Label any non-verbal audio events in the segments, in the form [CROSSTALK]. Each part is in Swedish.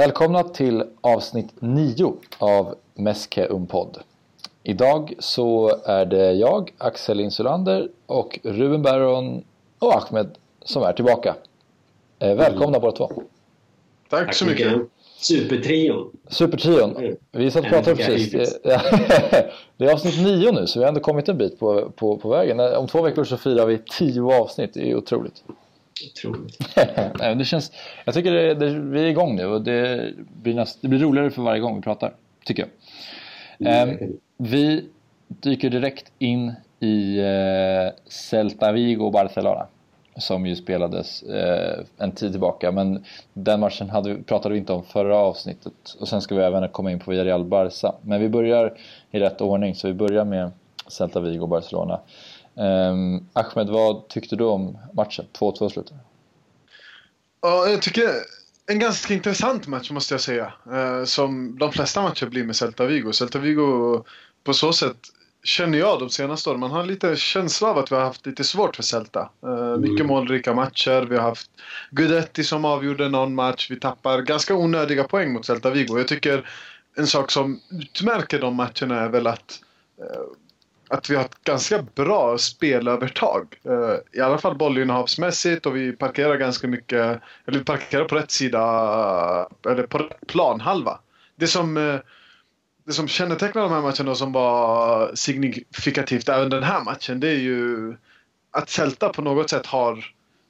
Välkomna till avsnitt 9 av Meske Umpodd. Idag så är det jag, Axel Insulander och Ruben Berron och Ahmed som är tillbaka. Eh, välkomna mm. båda två. Tack, Tack så mycket. Supertrion. Supertrion. Mm. Vi satt och pratade precis. [LAUGHS] det är avsnitt 9 nu så vi har ändå kommit en bit på, på, på vägen. Om två veckor så firar vi 10 avsnitt. Det är otroligt. Otroligt. [LAUGHS] det känns, jag tycker det, det, vi är igång nu och det blir, näst, det blir roligare för varje gång vi pratar. Tycker jag. Mm. vi dyker direkt in i uh, Celta Vigo Barcelona. Som ju spelades uh, en tid tillbaka. Men den matchen hade, pratade vi inte om förra avsnittet. Och sen ska vi även komma in på Villarreal Barca. Men vi börjar i rätt ordning. Så vi börjar med Celta Vigo och Barcelona. Um, Ahmed, vad tyckte du om matchen? 2-2 slutet. Ja, jag tycker en ganska intressant match måste jag säga. Uh, som de flesta matcher blir med Celta Vigo. Celta Vigo på så sätt känner jag de senaste åren. Man har lite känsla av att vi har haft lite svårt för Celta. Uh, mm. Mycket målrika matcher. Vi har haft Gudetti som avgjorde någon match. Vi tappar ganska onödiga poäng mot Celta Vigo. Jag tycker en sak som utmärker de matcherna är väl att uh, att vi har ett ganska bra spelövertag. Eh, I alla fall bollinnehavsmässigt och vi parkerar ganska mycket, eller vi parkerar på rätt sida, eller på rätt planhalva. Det som, eh, det som kännetecknar de här matcherna och som var signifikativt även den här matchen, det är ju att Celta på något sätt har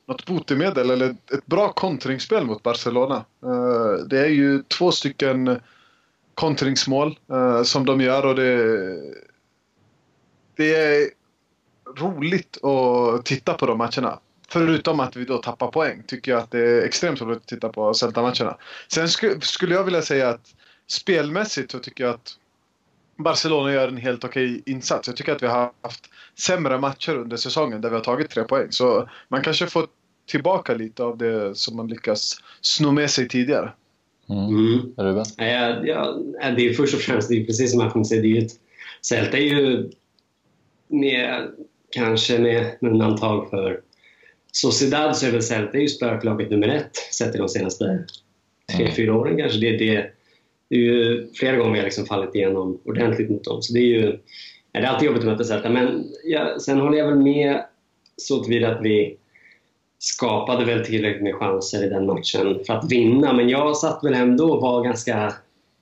något botemedel eller ett bra kontringsspel mot Barcelona. Eh, det är ju två stycken kontringsmål som de gör och det det är roligt att titta på de matcherna. Förutom att vi då tappar poäng tycker jag att det är extremt roligt att titta på Celta-matcherna. Sen sk skulle jag vilja säga att spelmässigt så tycker jag att Barcelona gör en helt okej insats. Jag tycker att vi har haft sämre matcher under säsongen där vi har tagit tre poäng. Så man kanske får tillbaka lite av det som man lyckas sno med sig tidigare. Mm. Mm. Ruben? Ja, ja, det är först och främst, det är precis som Ahmed säger, det är ett, Celta är ju med, kanske med undantag för Sociedad så är väl Celta ju spöklaget nummer ett sett i de senaste tre, mm. fyra åren kanske. Det, det, det är ju flera gånger har liksom fallit igenom ordentligt mot dem. Så det är ju det är alltid jobbigt att möta Celta. Men ja, sen håller jag väl med så tillvida att vi skapade väl tillräckligt med chanser i den matchen för att vinna. Men jag satt väl ändå och var ganska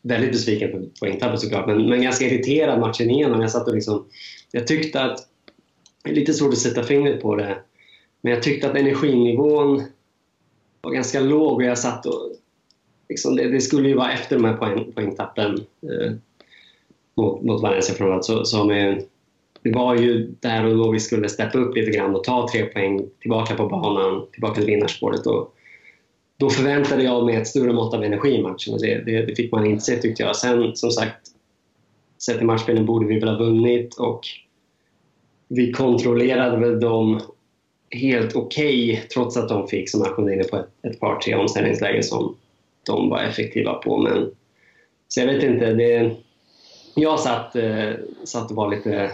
väldigt besviken på poängtappet såklart, men, men ganska irriterad matchen igenom. Jag satt och liksom jag tyckte att, det är lite svårt att sätta fingret på det, men jag tyckte att energinivån var ganska låg och jag satt och liksom, det, det, skulle ju vara efter de här poäng, poängtappen eh, mot, mot Valencia framförallt, så, så med, det var ju där och då vi skulle steppa upp lite grann och ta tre poäng tillbaka på banan, tillbaka till vinnarspåret. Och då förväntade jag mig ett större mått av energi i matchen och det, det, det fick man inte se tyckte jag. Sen som sagt, sett i matchspelen borde vi väl ha vunnit och vi kontrollerade väl dem helt okej okay, trots att de fick, som Ahmed inne på, ett, ett par tre omställningslägen som de var effektiva på. Men, så jag vet inte. Det, jag satt, eh, satt och var lite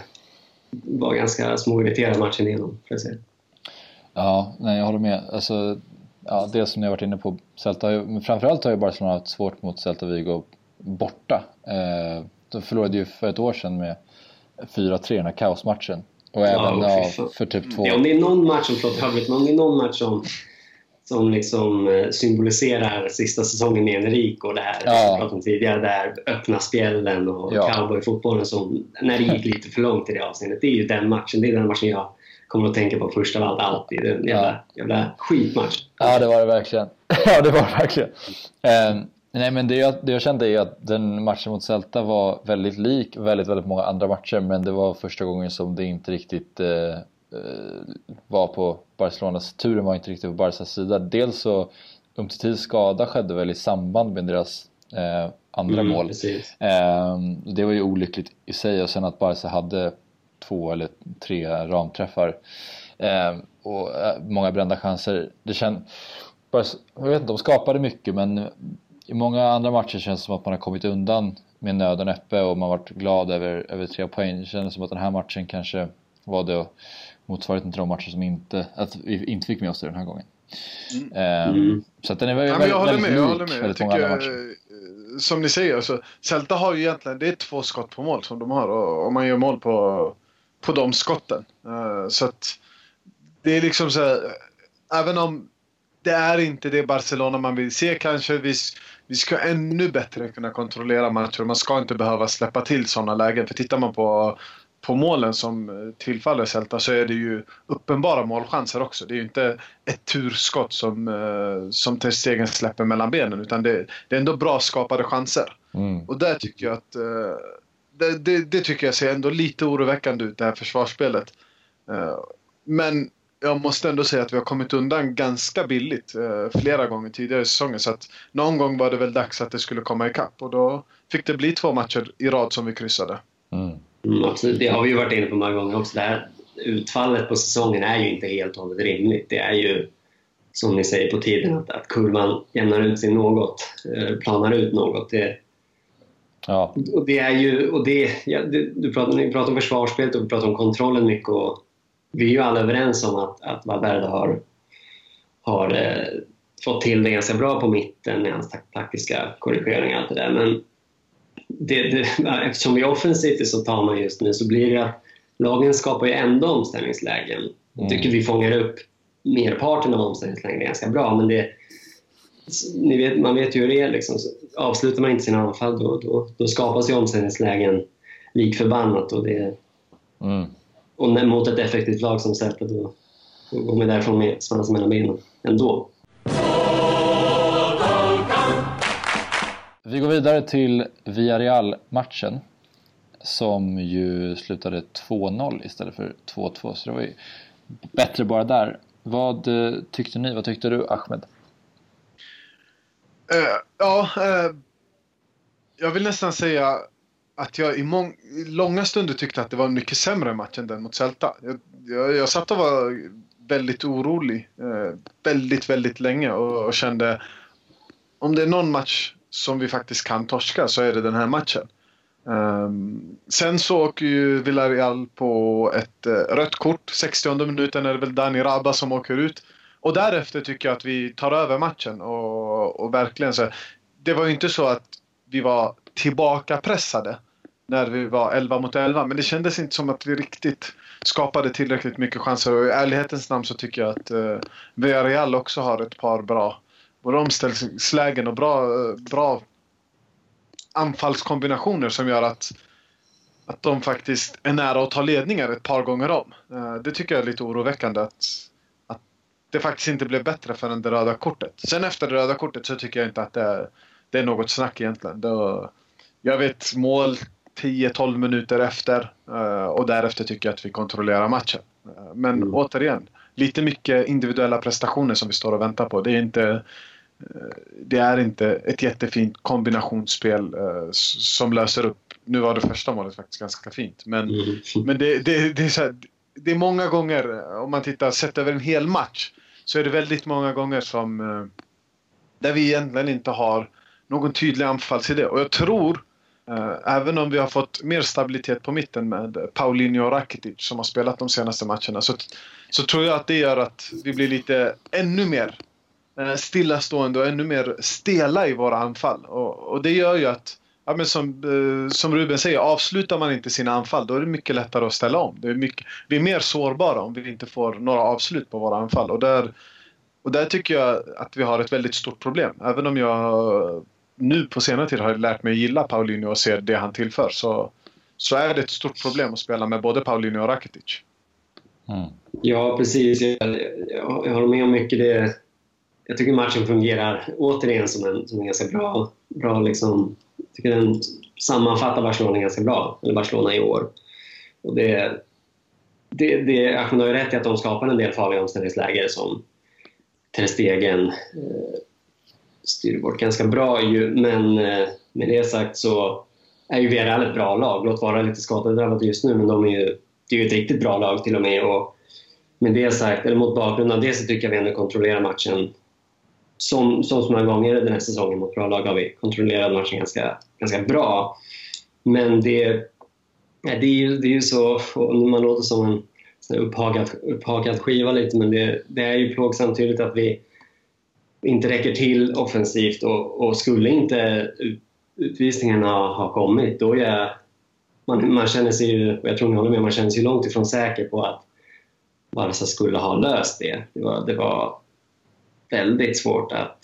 var ganska småirriterad matchen igenom. Ja, nej, jag håller med. Alltså, ja, det som ni har varit inne på, Celta, men framförallt har ju Barcelona haft svårt mot Celta Vigo borta. Eh, de förlorade ju för ett år sedan med 4-3 den här kaosmatchen. Och även ja, ja, för typ två... Ja, om det är någon match som, förlåt, om det är någon match som, som liksom eh, symboliserar sista säsongen med Enrico och det här ja. som pratade om tidigare, där öppna spjällen och ja. cowboyfotbollen som, när det gick lite för långt i det avseendet. Det är ju den matchen, det är den matchen jag kommer att tänka på först av allt alltid. En jävla, ja. jävla skitmatch. Ja, det var det verkligen. [LAUGHS] ja, det var det verkligen. Um, Nej men det jag, det jag kände är att den matchen mot Celta var väldigt lik väldigt, väldigt många andra matcher men det var första gången som det inte riktigt eh, eh var på Barcelonas, turen var inte riktigt på Barcas sida. Dels så Umtitis skada skedde väl i samband med deras eh, andra mm, mål. Eh, det var ju olyckligt i sig och sen att Barca hade två eller tre ramträffar eh, och många brända chanser. Det känd, jag vet inte, de skapade mycket men i många andra matcher känns det som att man har kommit undan med nöden öppe och man varit glad över, över tre poäng. Det kändes som att den här matchen kanske var det motsvarigheten till de matcher som inte, att vi inte fick med oss det den här gången. Mm. Mm. Så att den är väldigt, ja, jag håller med, jag håller med. Jag tycker, som ni säger, så Celta har ju egentligen det är två skott på mål som de har och, och man gör mål på, på de skotten. Uh, så att det är liksom så här, även om det är inte det Barcelona man vill se kanske. Vi, vi ska ännu bättre kunna kontrollera matcher. Man ska inte behöva släppa till sådana lägen. För tittar man på, på målen som tillfaller Celta så är det ju uppenbara målchanser också. Det är ju inte ett turskott som, eh, som Ter Stegen släpper mellan benen utan det, det är ändå bra skapade chanser. Mm. Och där tycker jag att eh, det, det, det, tycker jag ser ändå lite oroväckande ut det här försvarsspelet. Eh, men jag måste ändå säga att vi har kommit undan ganska billigt eh, flera gånger tidigare i säsongen. Så att någon gång var det väl dags att det skulle komma ikapp och då fick det bli två matcher i rad som vi kryssade. Mm. Mm, absolut, det har vi ju varit inne på många gånger också. Det här utfallet på säsongen är ju inte helt och hållet rimligt. Det är ju som ni säger på tiden att, att kurvan jämnar ut sig något, eh, planar ut något. Det, ja. Och det är ju, och det, ja, det, du pratar, ni pratar om försvarsspelet och vi pratar om kontrollen mycket och vi är ju alla överens om att, att Valverde har, har eh, fått till det ganska bra på mitten med hans taktiska korrigeringar och allt det där. Men det, det, [LAUGHS] eftersom vi är offensivt så tar man just nu så blir det att lagen skapar ju ändå omställningslägen. Jag tycker vi fångar upp merparten av omställningslägen ganska bra men det, ni vet, man vet ju hur det är. Liksom. Avslutar man inte sina anfall då, då, då skapas ju omställningslägen lik förbannat. Och det, mm. Och när, mot ett effektivt lag som Celta då, då går man därifrån med svansen mellan benen ändå. Vi går vidare till Villarreal-matchen som ju slutade 2-0 istället för 2-2 så det var ju bättre bara där. Vad eh, tyckte ni? Vad tyckte du Ahmed? Uh, ja, uh, jag vill nästan säga att jag i, mång, långa stunder tyckte att det var en mycket sämre match än den mot Celta. Jag, jag, jag satt och var väldigt orolig eh, väldigt, väldigt länge och, och, kände om det är någon match som vi faktiskt kan torska så är det den här matchen. Um, sen så åker ju Villarreal på ett uh, rött kort. 60 minuten är det väl Dani Rabba som åker ut. Och därefter tycker jag att vi tar över matchen och, och verkligen så. Det var ju inte så att vi var tillbaka pressade när vi var 11 mot 11. Men det kändes inte som att vi riktigt skapade tillräckligt mycket chanser. Och i ärlighetens namn så tycker jag att eh, Villarreal också har ett par bra både omställningslägen och bra, eh, bra anfallskombinationer som gör att, att de faktiskt är nära att ta ledningar ett par gånger om. Eh, det tycker jag är lite oroväckande att, att det faktiskt inte blev bättre förrän det röda kortet. Sen efter det röda kortet så tycker jag inte att det är, det är något snack egentligen. Det, jag vet mål 10-12 minuter efter eh, och därefter tycker jag att vi kontrollerar matchen. Eh, men mm. återigen, lite mycket individuella prestationer som vi står och väntar på. Det är inte, eh, det är inte ett jättefint kombinationsspel som löser upp. Nu var det första målet faktiskt ganska fint. Men, mm. [LAUGHS] men det, det, det, är så här, det är många gånger, om man tittar sett över en hel match, så är det väldigt många gånger som där vi egentligen inte har någon tydlig anfallsidé. Och jag tror Eh, även om vi har fått mer stabilitet på mitten med Paulinho och Rakitic som har spelat de senaste matcherna så, så tror jag att det gör att vi blir lite ännu mer eh, stillastående och ännu mer stela i våra anfall. Och, och det gör ju att, ja, men som, eh, som Ruben säger, avslutar man inte sina anfall då är det mycket lättare att ställa om. Det är mycket, vi är mer sårbara om vi inte får några avslut på våra anfall. Och där, och där tycker jag att vi har ett väldigt stort problem. Även om jag nu på senare tid har jag lärt mig att gilla Paulinho och se det han tillför så, så är det ett stort problem att spela med både Paulinho och Rakitic. Mm. Ja, precis. Jag, jag, jag håller med om mycket det. Jag tycker matchen fungerar återigen som en, som en ganska bra... bra liksom, jag tycker den sammanfattar Barcelona ganska bra, eller Barcelona i år. Och det, det, det, Ahmed har ju rätt i att de skapar en del farliga omställningslägen som Ter Stegen eh, styr bort ganska bra ju, men eh, med det sagt så är ju Villarreal ett bra lag. Låt vara lite skadedrabbade just nu, men de är ju, det är ju ett riktigt bra lag till och med. Och med det sagt, eller mot bakgrund av det så tycker jag vi ändå kontrollerar matchen som, som så många gånger den här säsongen mot bra lag har vi kontrollerat matchen ganska, ganska bra. Men det, det, är ju, det är ju så, man låter som en upphakad, upphakad skiva lite men det, det är ju plågsamt tydligt att vi inte räcker till offensivt och, och skulle inte utvisningen ha, ha kommit då är man, man känner sig ju, och jag tror ni håller med, man känner sig långt ifrån säker på att Barca skulle ha löst det. Det var, det var väldigt svårt att...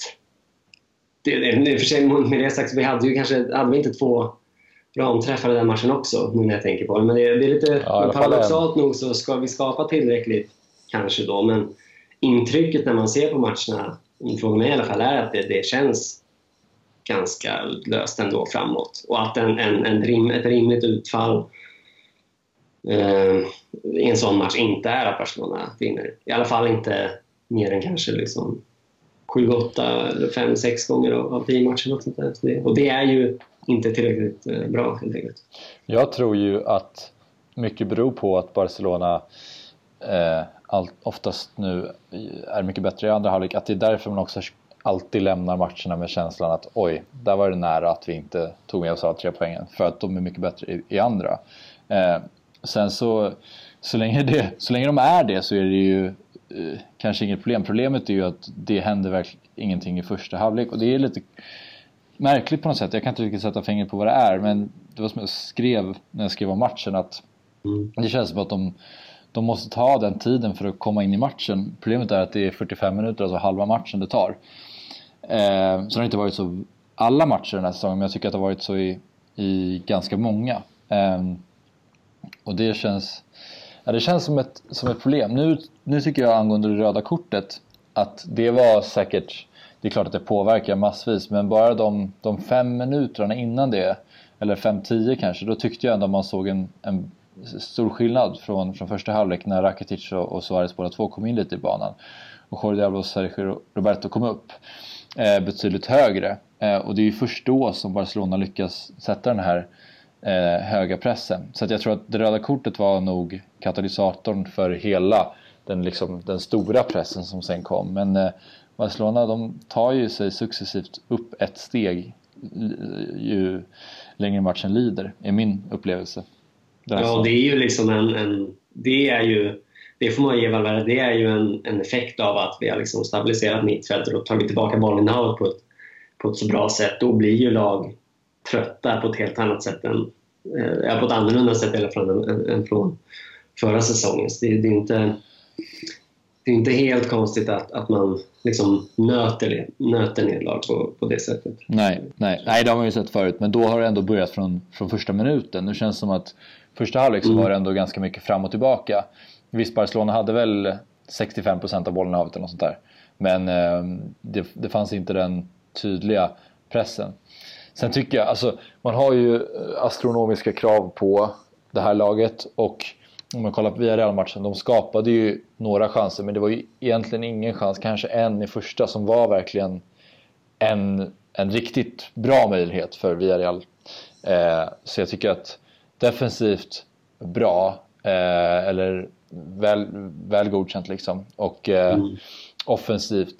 Det, det, för sig, med det sagt, vi hade ju kanske, hade vi inte två ramträffar i den matchen också, nu när jag tänker på det. Men det, det är lite ja, paradoxalt nog så ska vi skapa tillräckligt, kanske då, men intrycket när man ser på matcherna, från mig i alla fall, är att det, det känns ganska löst ändå framåt. Och att en, en, en rim, ett rimligt utfall eh, i en sån match inte är att Barcelona vinner. I alla fall inte mer än kanske liksom 7, 8, 5, 6 gånger av, 10 matcher. Och, sånt där. Och det är ju inte tillräckligt eh, bra helt enkelt. Jag tror ju att mycket beror på att Barcelona eh, allt, oftast nu är mycket bättre i andra halvlek. Att det är därför man också alltid lämnar matcherna med känslan att oj, där var det nära att vi inte tog med oss alla tre poängen. För att de är mycket bättre i, i andra. Eh, sen så, så länge, det, så länge de är det så är det ju eh, kanske inget problem. Problemet är ju att det händer verkligen ingenting i första halvlek och det är lite märkligt på något sätt. Jag kan inte riktigt sätta fingret på vad det är men det var som jag skrev när jag skrev om matchen att mm. det känns som att de de måste ta den tiden för att komma in i matchen. Problemet är att det är 45 minuter, alltså halva matchen det tar. Eh, så det har inte varit så alla matcher den här säsongen, men jag tycker att det har varit så i, i ganska många. Eh, och det känns, ja, det känns som, ett, som ett problem. Nu, nu tycker jag angående det röda kortet att det var säkert, det är klart att det påverkar massvis, men bara de, de fem minuterna innan det, eller fem tio kanske, då tyckte jag ändå man såg en, en stor skillnad från, från första halvlek när Rakitic och, och Suarez båda två kom in lite i banan. Och Jordi Alba och Sergio Roberto kom upp eh, betydligt högre. Eh, och det är ju först då som Barcelona lyckas sätta den här eh, höga pressen. Så att jag tror att det röda kortet var nog katalysatorn för hela den, liksom, den stora pressen som sen kom. Men eh, Barcelona de tar ju sig successivt upp ett steg ju längre matchen lider, är min upplevelse. Ja, det är ju liksom en, en, det är ju det får man ge Valverde, det är ju en, en effekt av att vi har liksom stabiliserat mittfältet och tagit tillbaka bollinnehavet på ett, på ett så bra sätt. Då blir ju lag trötta på ett helt annat sätt än, eh, på ett annorlunda sätt i alla fall än, än från förra säsongen. Så det, det, är inte, det är inte helt konstigt att, att man liksom nöter, nöter nederlag på, på det sättet. Nej, nej, nej, det har man ju sett förut, men då har det ändå börjat från, från första minuten. Nu känns det som att första halvlek så mm. var det ändå ganska mycket fram och tillbaka. Visst, Barcelona hade väl 65% av bollen havet eller något sånt där. Men eh, det, det fanns inte den tydliga pressen. Sen tycker jag, alltså man har ju eh, astronomiska krav på det här laget och om man kollar på Villarreal-matchen, de skapade ju några chanser men det var ju egentligen ingen chans, kanske en i första som var verkligen en, en riktigt bra möjlighet för Villarreal. Eh, så jag tycker att defensivt bra, eh, eller väl, väl godkänt liksom. Och eh, mm. offensivt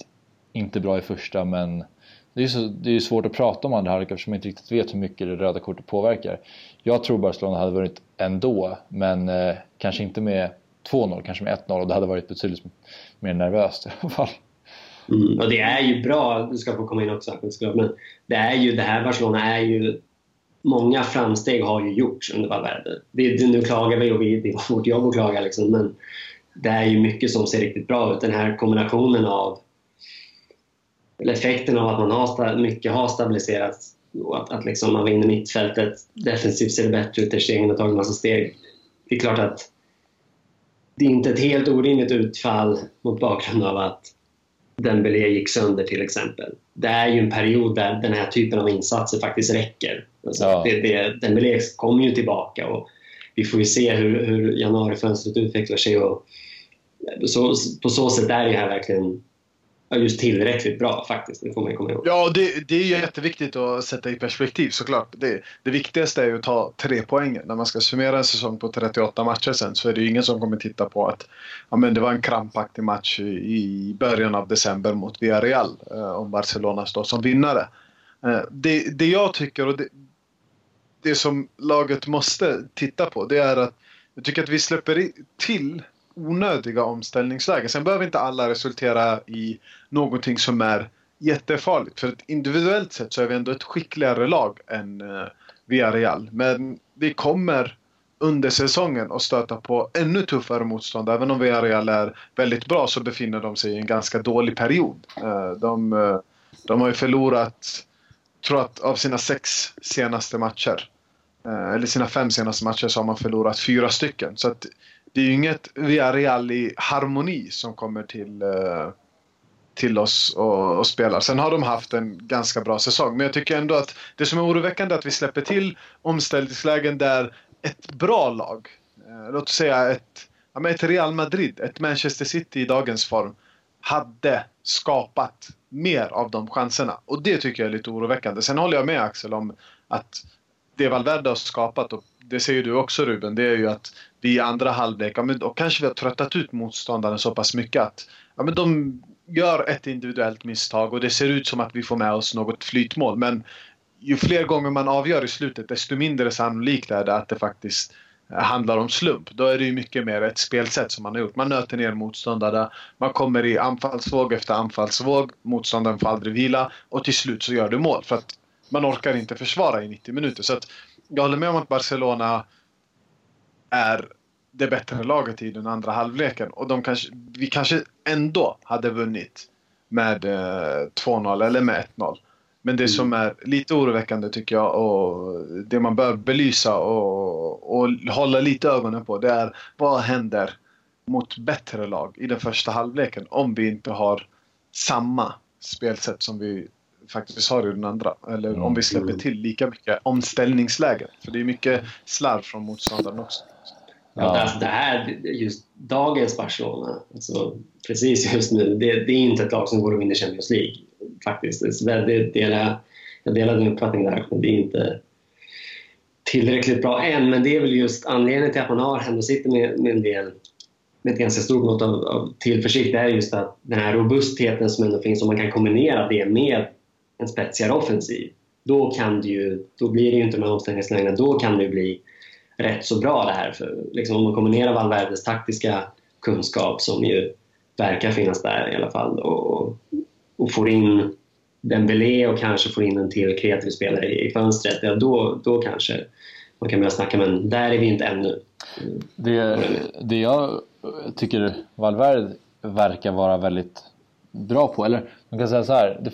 inte bra i första men det är, så, det är svårt att prata om andra halvlek eftersom man inte riktigt vet hur mycket det röda kortet påverkar. Jag tror Barcelona hade vunnit ändå men eh, kanske inte med 2-0, kanske med 1-0 och det hade varit betydligt mer nervöst i alla fall. Mm, och det är ju bra, du ska få komma in också men det är ju, det här Barcelona är ju många framsteg har ju gjorts under Valverde. Det, nu klagar vi och vi, det är vårt jobb att klaga liksom, men det är ju mycket som ser riktigt bra ut. Den här kombinationen av eller effekten av att man har, mycket har stabiliserats och att, att liksom man vinner mittfältet. Defensivt ser det bättre ut, Ter har tagit en massa steg. Det är klart att det är inte ett helt orimligt utfall mot bakgrund av att Dembélé gick sönder till exempel. Det är ju en period där den här typen av insatser faktiskt räcker. Alltså, ja. det, det, Dembélé kommer ju tillbaka och vi får ju se hur, hur januarifönstret utvecklar sig. Och så, på så sätt är det här verkligen just tillräckligt bra faktiskt. Det får man komma ihåg. Ja, det, det är jätteviktigt att sätta i perspektiv såklart. Det, det viktigaste är ju att ta tre poäng. När man ska summera en säsong på 38 matcher sen så är det ju ingen som kommer titta på att ja, men det var en krampaktig match i början av december mot Villarreal eh, om Barcelona står som vinnare. Eh, det, det jag tycker och det, det som laget måste titta på det är att jag tycker att vi släpper till onödiga omställningslägen. Sen behöver inte alla resultera i någonting som är jättefarligt. För individuellt sett så är vi ändå ett skickligare lag än uh, Villarreal. Men vi kommer under säsongen att stöta på ännu tuffare motstånd. Även om Villarreal är väldigt bra så befinner de sig i en ganska dålig period. Uh, de, uh, de har ju förlorat, tror att av sina sex senaste matcher eh, eller sina fem senaste matcher så har man förlorat fyra stycken. Så att det är ju inget Villarreal i harmoni som kommer till, eh, till oss och, och spelar. Sen har de haft en ganska bra säsong. Men jag tycker ändå att det som är oroväckande är att vi släpper till omställningslägen där ett bra lag, eh, låt oss säga ett, ja, ett Real Madrid, ett Manchester City i dagens form, hade skapat mer av de chanserna. Och det tycker jag är lite oroväckande. Sen håller jag med Axel om att det Valverde har skapat, och det säger du också Ruben, det är ju att vi i andra halvlek, ja, men då kanske vi har tröttat ut motståndaren så pass mycket att ja, men de gör ett individuellt misstag och det ser ut som att vi får med oss något flytmål. Men ju fler gånger man avgör i slutet desto mindre sannolikt är det att det faktiskt handlar om slump. Då är det ju mycket mer ett spelsätt som man har gjort. Man nöter ner motståndare, man kommer i anfallsvåg efter anfallsvåg, motståndaren får aldrig vila och till slut så gör du mål. För att man orkar inte försvara i 90 minuter. Så att jag håller med om att Barcelona är det bättre laget i den andra halvleken. Och de kanske, vi kanske ändå hade vunnit med eh, 2-0 eller med 1-0. Men det mm. som är lite oroväckande tycker jag och det man bör belysa och, och hålla lite ögonen på det är vad händer mot bättre lag i den första halvleken om vi inte har samma spelsätt som vi faktiskt har i den andra. Eller mm. om vi släpper mm. till lika mycket omställningslägen. För det är mycket slarv från motståndaren också. Ja. Alltså det här, just dagens Barcelona, alltså precis just nu, det, det, är inte ett lag som går och vinner Champions League. Faktiskt. Det, delar, jag delar din uppfattning där, det är inte tillräckligt bra än. Men det är väl just anledningen till att man har ändå sitter med, med en del med ett ganska stort mått av, av tillförsikt, det är just att den här robustheten som ändå finns, om man kan kombinera det med en spetsigare offensiv, då, kan det ju, då blir det ju inte de här omställningslägena, då kan det bli rätt så bra det här. För, liksom, om man kombinerar Valverdes taktiska kunskap som ju verkar finnas där i alla fall och, och får in Dembélé och kanske får in en till kreativ spelare i fönstret, ja, då, då kanske man kan börja snacka men där är vi inte ännu. Det, det jag tycker Valverde verkar vara väldigt bra på, eller man kan säga så här, det,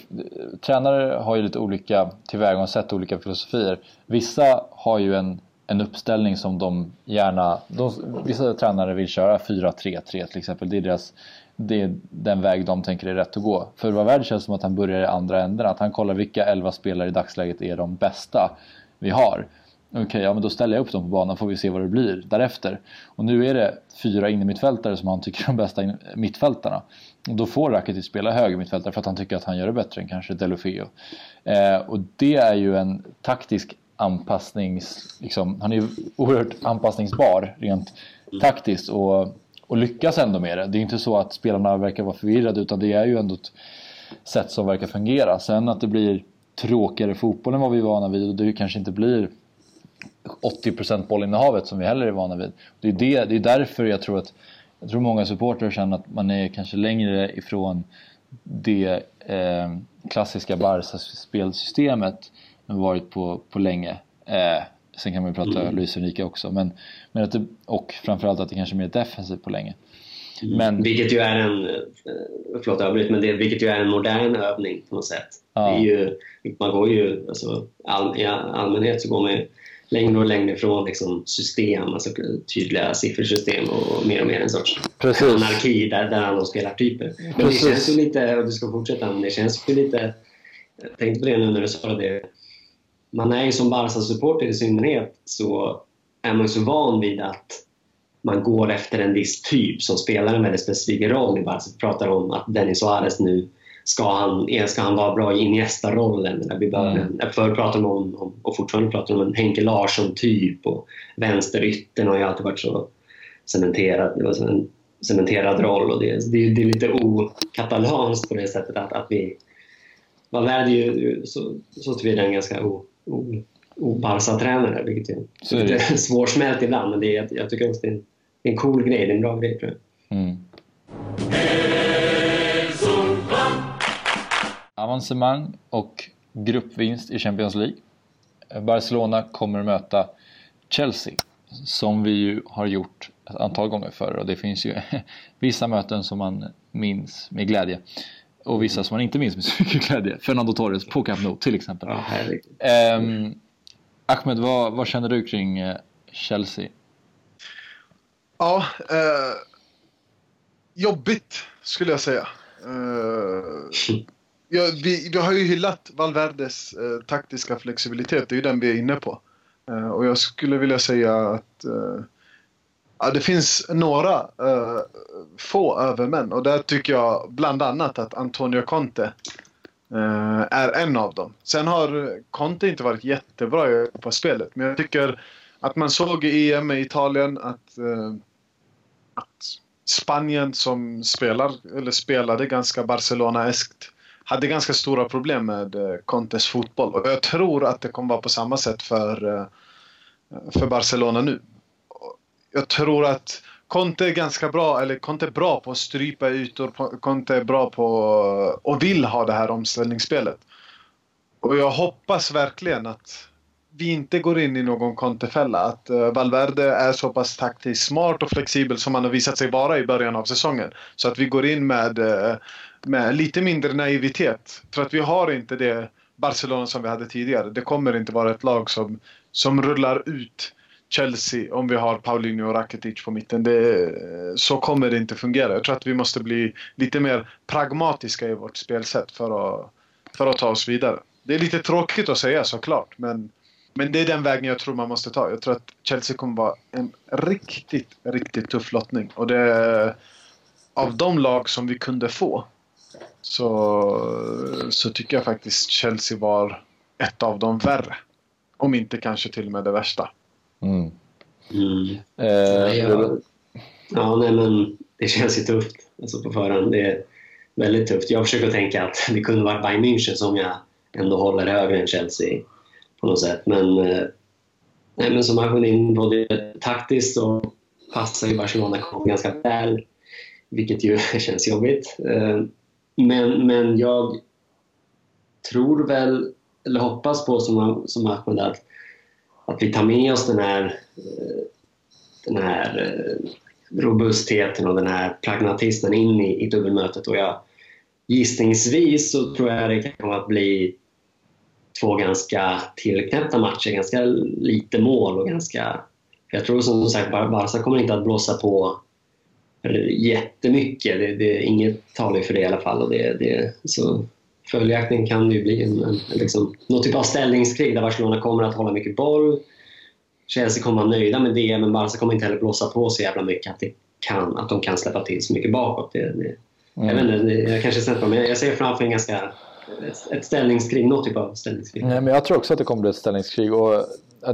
tränare har ju lite olika tillvägagångssätt, olika filosofier. Vissa har ju en en uppställning som de gärna... De, vissa tränare vill köra 4-3-3 till exempel. Det är, deras, det är den väg de tänker är rätt att gå. För vad värd känns som att han börjar i andra änden. Att han kollar vilka 11 spelare i dagsläget är de bästa vi har. Okej, okay, ja men då ställer jag upp dem på banan får vi se vad det blir därefter. Och nu är det fyra innermittfältare som han tycker är de bästa mittfältarna. Och då får Rakitic spela högermittfältare för att han tycker att han gör det bättre än kanske Delofeo. Eh, och det är ju en taktisk anpassnings... Liksom, han är ju oerhört anpassningsbar rent taktiskt och, och lyckas ändå med det. Det är inte så att spelarna verkar vara förvirrade utan det är ju ändå ett sätt som verkar fungera. Sen att det blir tråkigare fotboll än vad vi är vana vid och det kanske inte blir 80% bollinnehavet som vi heller är vana vid. Det är, det, det är därför jag tror att jag tror många supportrar känner att man är kanske längre ifrån det eh, klassiska Barca-spelsystemet än varit på, på länge. Eh, sen kan man ju prata mm. Luis Enrique också. Men, men att det, och framförallt att det kanske är mer defensivt på länge. Mm. Men, vilket ju är en, eh, förlåt avbryt, men det, vilket ju är en modern övning på något sätt. Ja. Det är ju, man går ju, alltså, all, i allmänhet så går man ju längre och längre ifrån liksom, system, alltså tydliga siffersystem och mer och mer en sorts Precis. anarki där, där alla spelar typer. Men Precis. det känns ju lite, och du ska fortsätta, men det känns ju lite, jag tänkte på det nu när du sa det, man är ju som Barca-supporter i synnerhet så är man så van vid att man går efter en viss typ som spelar en väldigt specifik roll i Barca. Vi pratar om att Denis Suarez nu ska han, ska han vara bra i Iniesta-rollen? Vi mm. Förr pratade man om, om, och fortfarande pratar om en Henke Larsson-typ och vänsteryttern har ju alltid varit så cementerad, det var en cementerad roll och det, det, det är lite okatalanskt på det sättet att, att vi Valverde är ju så, så tillvida en ganska o, Barca-tränare, vilket är lite [LAUGHS] svårsmält ibland. Men det är, jag tycker också det är en, en cool grej, det är en bra grej tror jag. Mm. Avancemang och gruppvinst i Champions League. Barcelona kommer möta Chelsea som vi ju har gjort ett antal gånger förr och det finns ju [LAUGHS] vissa möten som man minns med glädje och vissa som man inte minns med [LAUGHS] så mycket glädje. Fernando Torres på Camp Nou till exempel. Ja, um, Ahmed, vad, vad, känner du kring uh, Chelsea? Ja, eh, jobbigt skulle jag säga. Eh, ja, vi, vi har ju hyllat Valverdes eh, taktiska flexibilitet, det är ju den vi är inne på. Eh, och jag skulle vilja säga att eh, ja, det finns några uh, få övermän och där tycker jag bland annat att Antonio Conte eh, är en av dem. Sen har Conte inte varit jättebra på spelet men jag tycker att man såg i EM i Italien att, eh, att Spanien som spelar, eller spelade ganska Barcelona-eskt hade ganska stora problem med Contes fotboll. Och jag tror att det kommer vara på samma sätt för, för Barcelona nu. Jag tror att Conte är ganska bra, eller Conte är bra på att strypa ytor. Conte är bra på och vill ha det här omställningsspelet. Och jag hoppas verkligen att vi inte går in i någon Conte-fälla. Att eh, Valverde är så pass taktiskt smart och flexibel som han har visat sig vara i början av säsongen. Så att vi går in med eh, med lite mindre naivitet. För att vi har inte det Barcelona som vi hade tidigare. Det kommer inte vara ett lag som, som rullar ut Chelsea om vi har Paulinho och Rakitic på mitten. Det, så kommer det inte fungera. Jag tror att vi måste bli lite mer pragmatiska i vårt spelsätt för att, för att ta oss vidare. Det är lite tråkigt att säga såklart, men, men det är den vägen jag tror man måste ta. Jag tror att Chelsea kommer vara en riktigt, riktigt tuff lottning. Och det av de lag som vi kunde få så, så tycker jag faktiskt Chelsea var ett av de värre. Om inte kanske till och med det värsta. Mm. Mm. Eh, ja, ja, nej men det känns ju tufft alltså på förhand. Det är väldigt tufft. Jag försöker tänka att det kunde varit Bayern München som jag ändå håller högre än Chelsea på något sätt. Men, eh, nej, men som han in både taktiskt så passar ju Barcelona ganska väl, vilket ju [LAUGHS] känns jobbigt. Eh, men, men jag tror väl, eller hoppas på som, som Ahmed att, att vi tar med oss den här, eh, den här eh, robustheten och den här pragmatismen in i, i dubbelmötet. Och jag, gissningsvis så tror jag det kan att bli två ganska tillknäppta matcher, ganska lite mål och ganska... Jag tror som sagt Barca kommer inte att blåsa på jättemycket. Det, det, inget talar för det i alla fall. Och det, det, så följaktligen kan det ju bli en, en, liksom, någon typ av ställningskrig där Barcelona kommer att hålla mycket boll. Chelsea kommer att vara nöjda med det, men Barca kommer inte heller blåsa på så jävla mycket att, det kan, att de kan släppa till så mycket bakåt. Det, det, mm. Jag vet inte, jag kanske sätter men jag ser framför mig ganska ett ställningskrig, något typ av ställningskrig. Nej, men jag tror också att det kommer bli ett ställningskrig. Och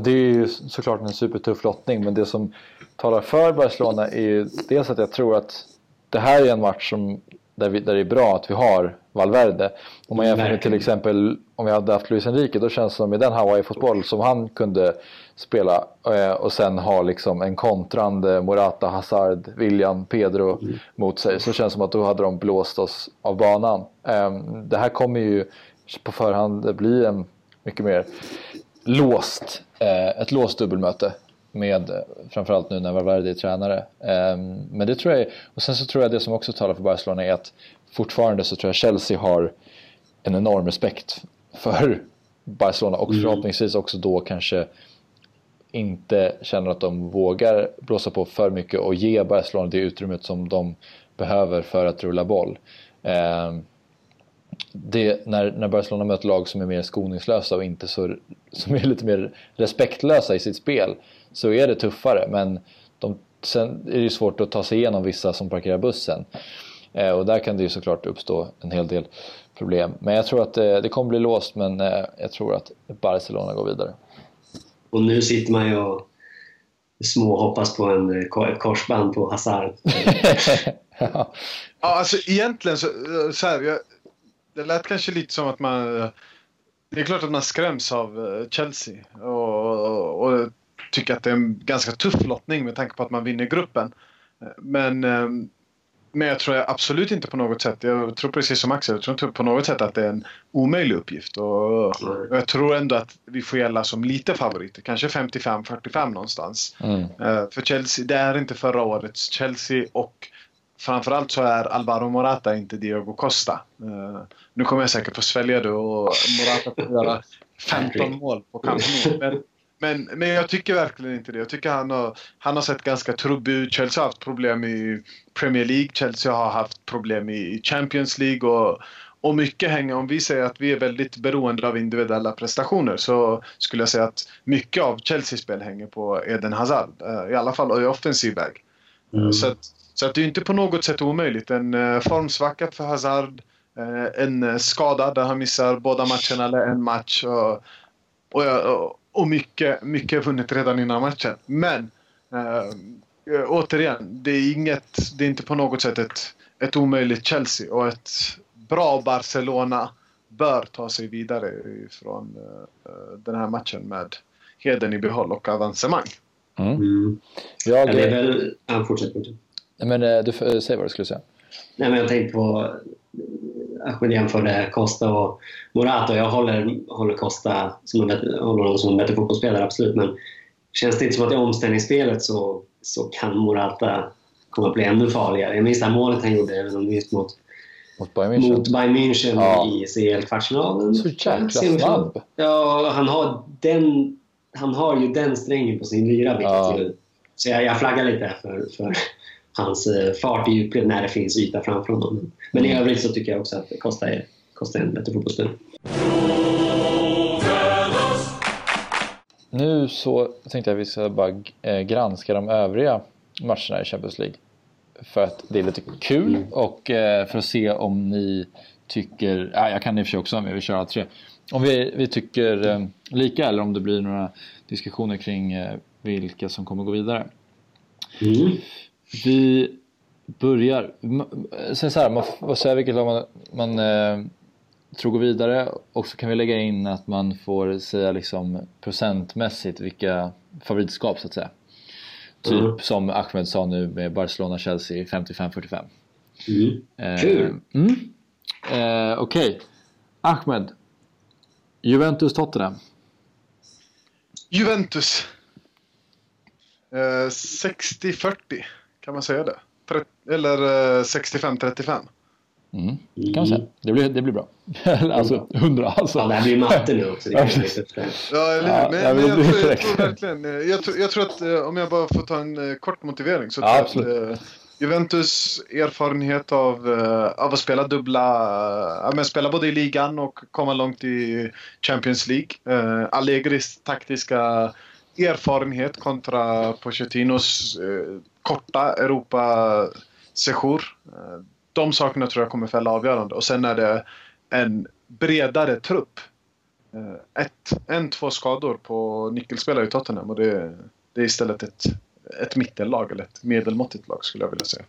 det är ju såklart en supertuff lottning, men det som talar för Barcelona är ju dels att jag tror att det här är en match som, där, vi, där det är bra att vi har Valverde. Om man jämför med till exempel om vi hade haft Luis Enrique då känns det som i den Hawaii-fotboll som han kunde spela eh, och sen ha liksom en kontrande Morata, Hazard, William, Pedro mm. mot sig så känns det som att då hade de blåst oss av banan. Eh, det här kommer ju på förhand bli en mycket mer låst, eh, ett låst dubbelmöte med framförallt nu när Valverde är tränare. Ehm, men det tror jag, och sen så tror jag det som också talar för Barcelona är att fortfarande så tror jag Chelsea har en enorm respekt för Barcelona och mm. förhoppningsvis också då kanske inte känner att de vågar blåsa på för mycket och ge Barcelona det utrymmet som de behöver för att rulla boll. Ehm, det, när, när Barcelona möter lag som är mer skoningslösa och inte så, som är lite mer respektlösa i sitt spel så är det tuffare. Men de, sen är det svårt att ta sig igenom vissa som parkerar bussen. Eh, och där kan det ju såklart uppstå en hel del problem. Men jag tror att det, det kommer bli låst men eh, jag tror att Barcelona går vidare. Och nu sitter man ju och småhoppas på en, ett korsband på Hazard. [LAUGHS] ja. ja, alltså egentligen så, så här, jag, det lät kanske lite som att man... Det är klart att man skräms av eh, Chelsea och, och, och tycker att det är en ganska tuff lottning med tanke på att man vinner gruppen. Men eh, men jag tror absolut inte på något sätt, jag tror precis som Axel, jag tror inte på något sätt att det är en omöjlig uppgift. Och, jag tror ändå att vi får gälla som lite favoriter, kanske 55-45 någonstans. Mm. Uh, för Chelsea, det är inte förra årets Chelsea och framförallt så är Alvaro Morata inte Diego Costa. Uh, nu kommer jag säkert få svälja det och Morata får göra 15 mål på. Men, men, men jag tycker verkligen inte det. Jag tycker han har, han har sett ganska trubbig ut. Chelsea har haft problem i Premier League. Chelsea har haft problem i Champions League. Och, och mycket hänger, om vi säger att vi är väldigt beroende av individuella prestationer så skulle jag säga att mycket av Chelseas spel hänger på Eden Hazard. Eh, I alla fall i offensiv väg. Mm. Så, att, så att det är inte på något sätt omöjligt. En uh, formsvacka för Hazard. Uh, en skada där han missar båda matcherna eller en match. Och, och, och mycket, mycket är vunnet redan innan matchen. Men äh, återigen, det är, inget, det är inte på något sätt ett, ett omöjligt Chelsea och ett bra Barcelona bör ta sig vidare från äh, den här matchen med heden i behåll och avancemang. Mm. Mm. Jag, det är väl... Ja, fortsätt. Men du, säg vad du skulle säga. Nej, men jag tänkte på Ahmed jämförde Costa och Morata. Jag håller, håller Costa som en, håller honom som en bättre fotbollsspelare, absolut. Men känns det inte som att i omställningsspelet så, så kan Morata komma att bli ännu farligare? Jag minns det här målet han gjorde även om det mot, mot Bayern München, mot Bayern München ja. i CL-kvartsfinalen. Så jäkla snabb! Ja, han har, den, han har ju den strängen på sin lyra. Ja. Så jag, jag flaggar lite för, för hans eh, fart i djupled när det finns yta framför honom. Men i mm. övrigt så tycker jag också att Costa är, Costa är en bättre fotbollsspelare. Nu så tänkte jag att vi ska bara eh, granska de övriga matcherna i Champions League. För att det är lite kul mm. och eh, för att se om ni tycker, ja, jag kan i och för sig också med, vi kör alla tre. Om vi, vi tycker lika eller om det blir några diskussioner kring vilka som kommer gå vidare. Mm. Vi börjar, sen så här, man får säga vilket lag man, man eh, tror går vidare och så kan vi lägga in att man får säga liksom procentmässigt vilka favoritskap så att säga. Typ mm. som Ahmed sa nu med Barcelona-Chelsea 55-45. Mm. Eh, Kul! Mm. Eh, Okej, okay. Ahmed. Juventus-Tottenham. Juventus. Eh, 60-40. Kan man säga det? Eller 65-35? Eh, mm, kan man säga. Det blir, det blir bra. [LAUGHS] alltså 100 alltså. Ja, det här blir matte nu också. Det kan [LAUGHS] ja, eller, men, ja, men, jag, tror, jag, tror, verkligen... Eh, jag tror, jag tror att eh, om jag bara får ta en kort motivering så ja, tror jag att Juventus erfarenhet av, av att spela dubbla, ja, spela både i ligan och komma långt i Champions League. Allegris taktiska erfarenhet kontra Pochettinos eh, korta Europa-sejour. Eh, de sakerna tror jag kommer fälla avgörande. Och sen är det en bredare trupp. Eh, ett, en, två skador på nyckelspelare i Tottenham och det, det är istället ett, ett mittellag eller ett medelmåttigt lag skulle jag vilja säga.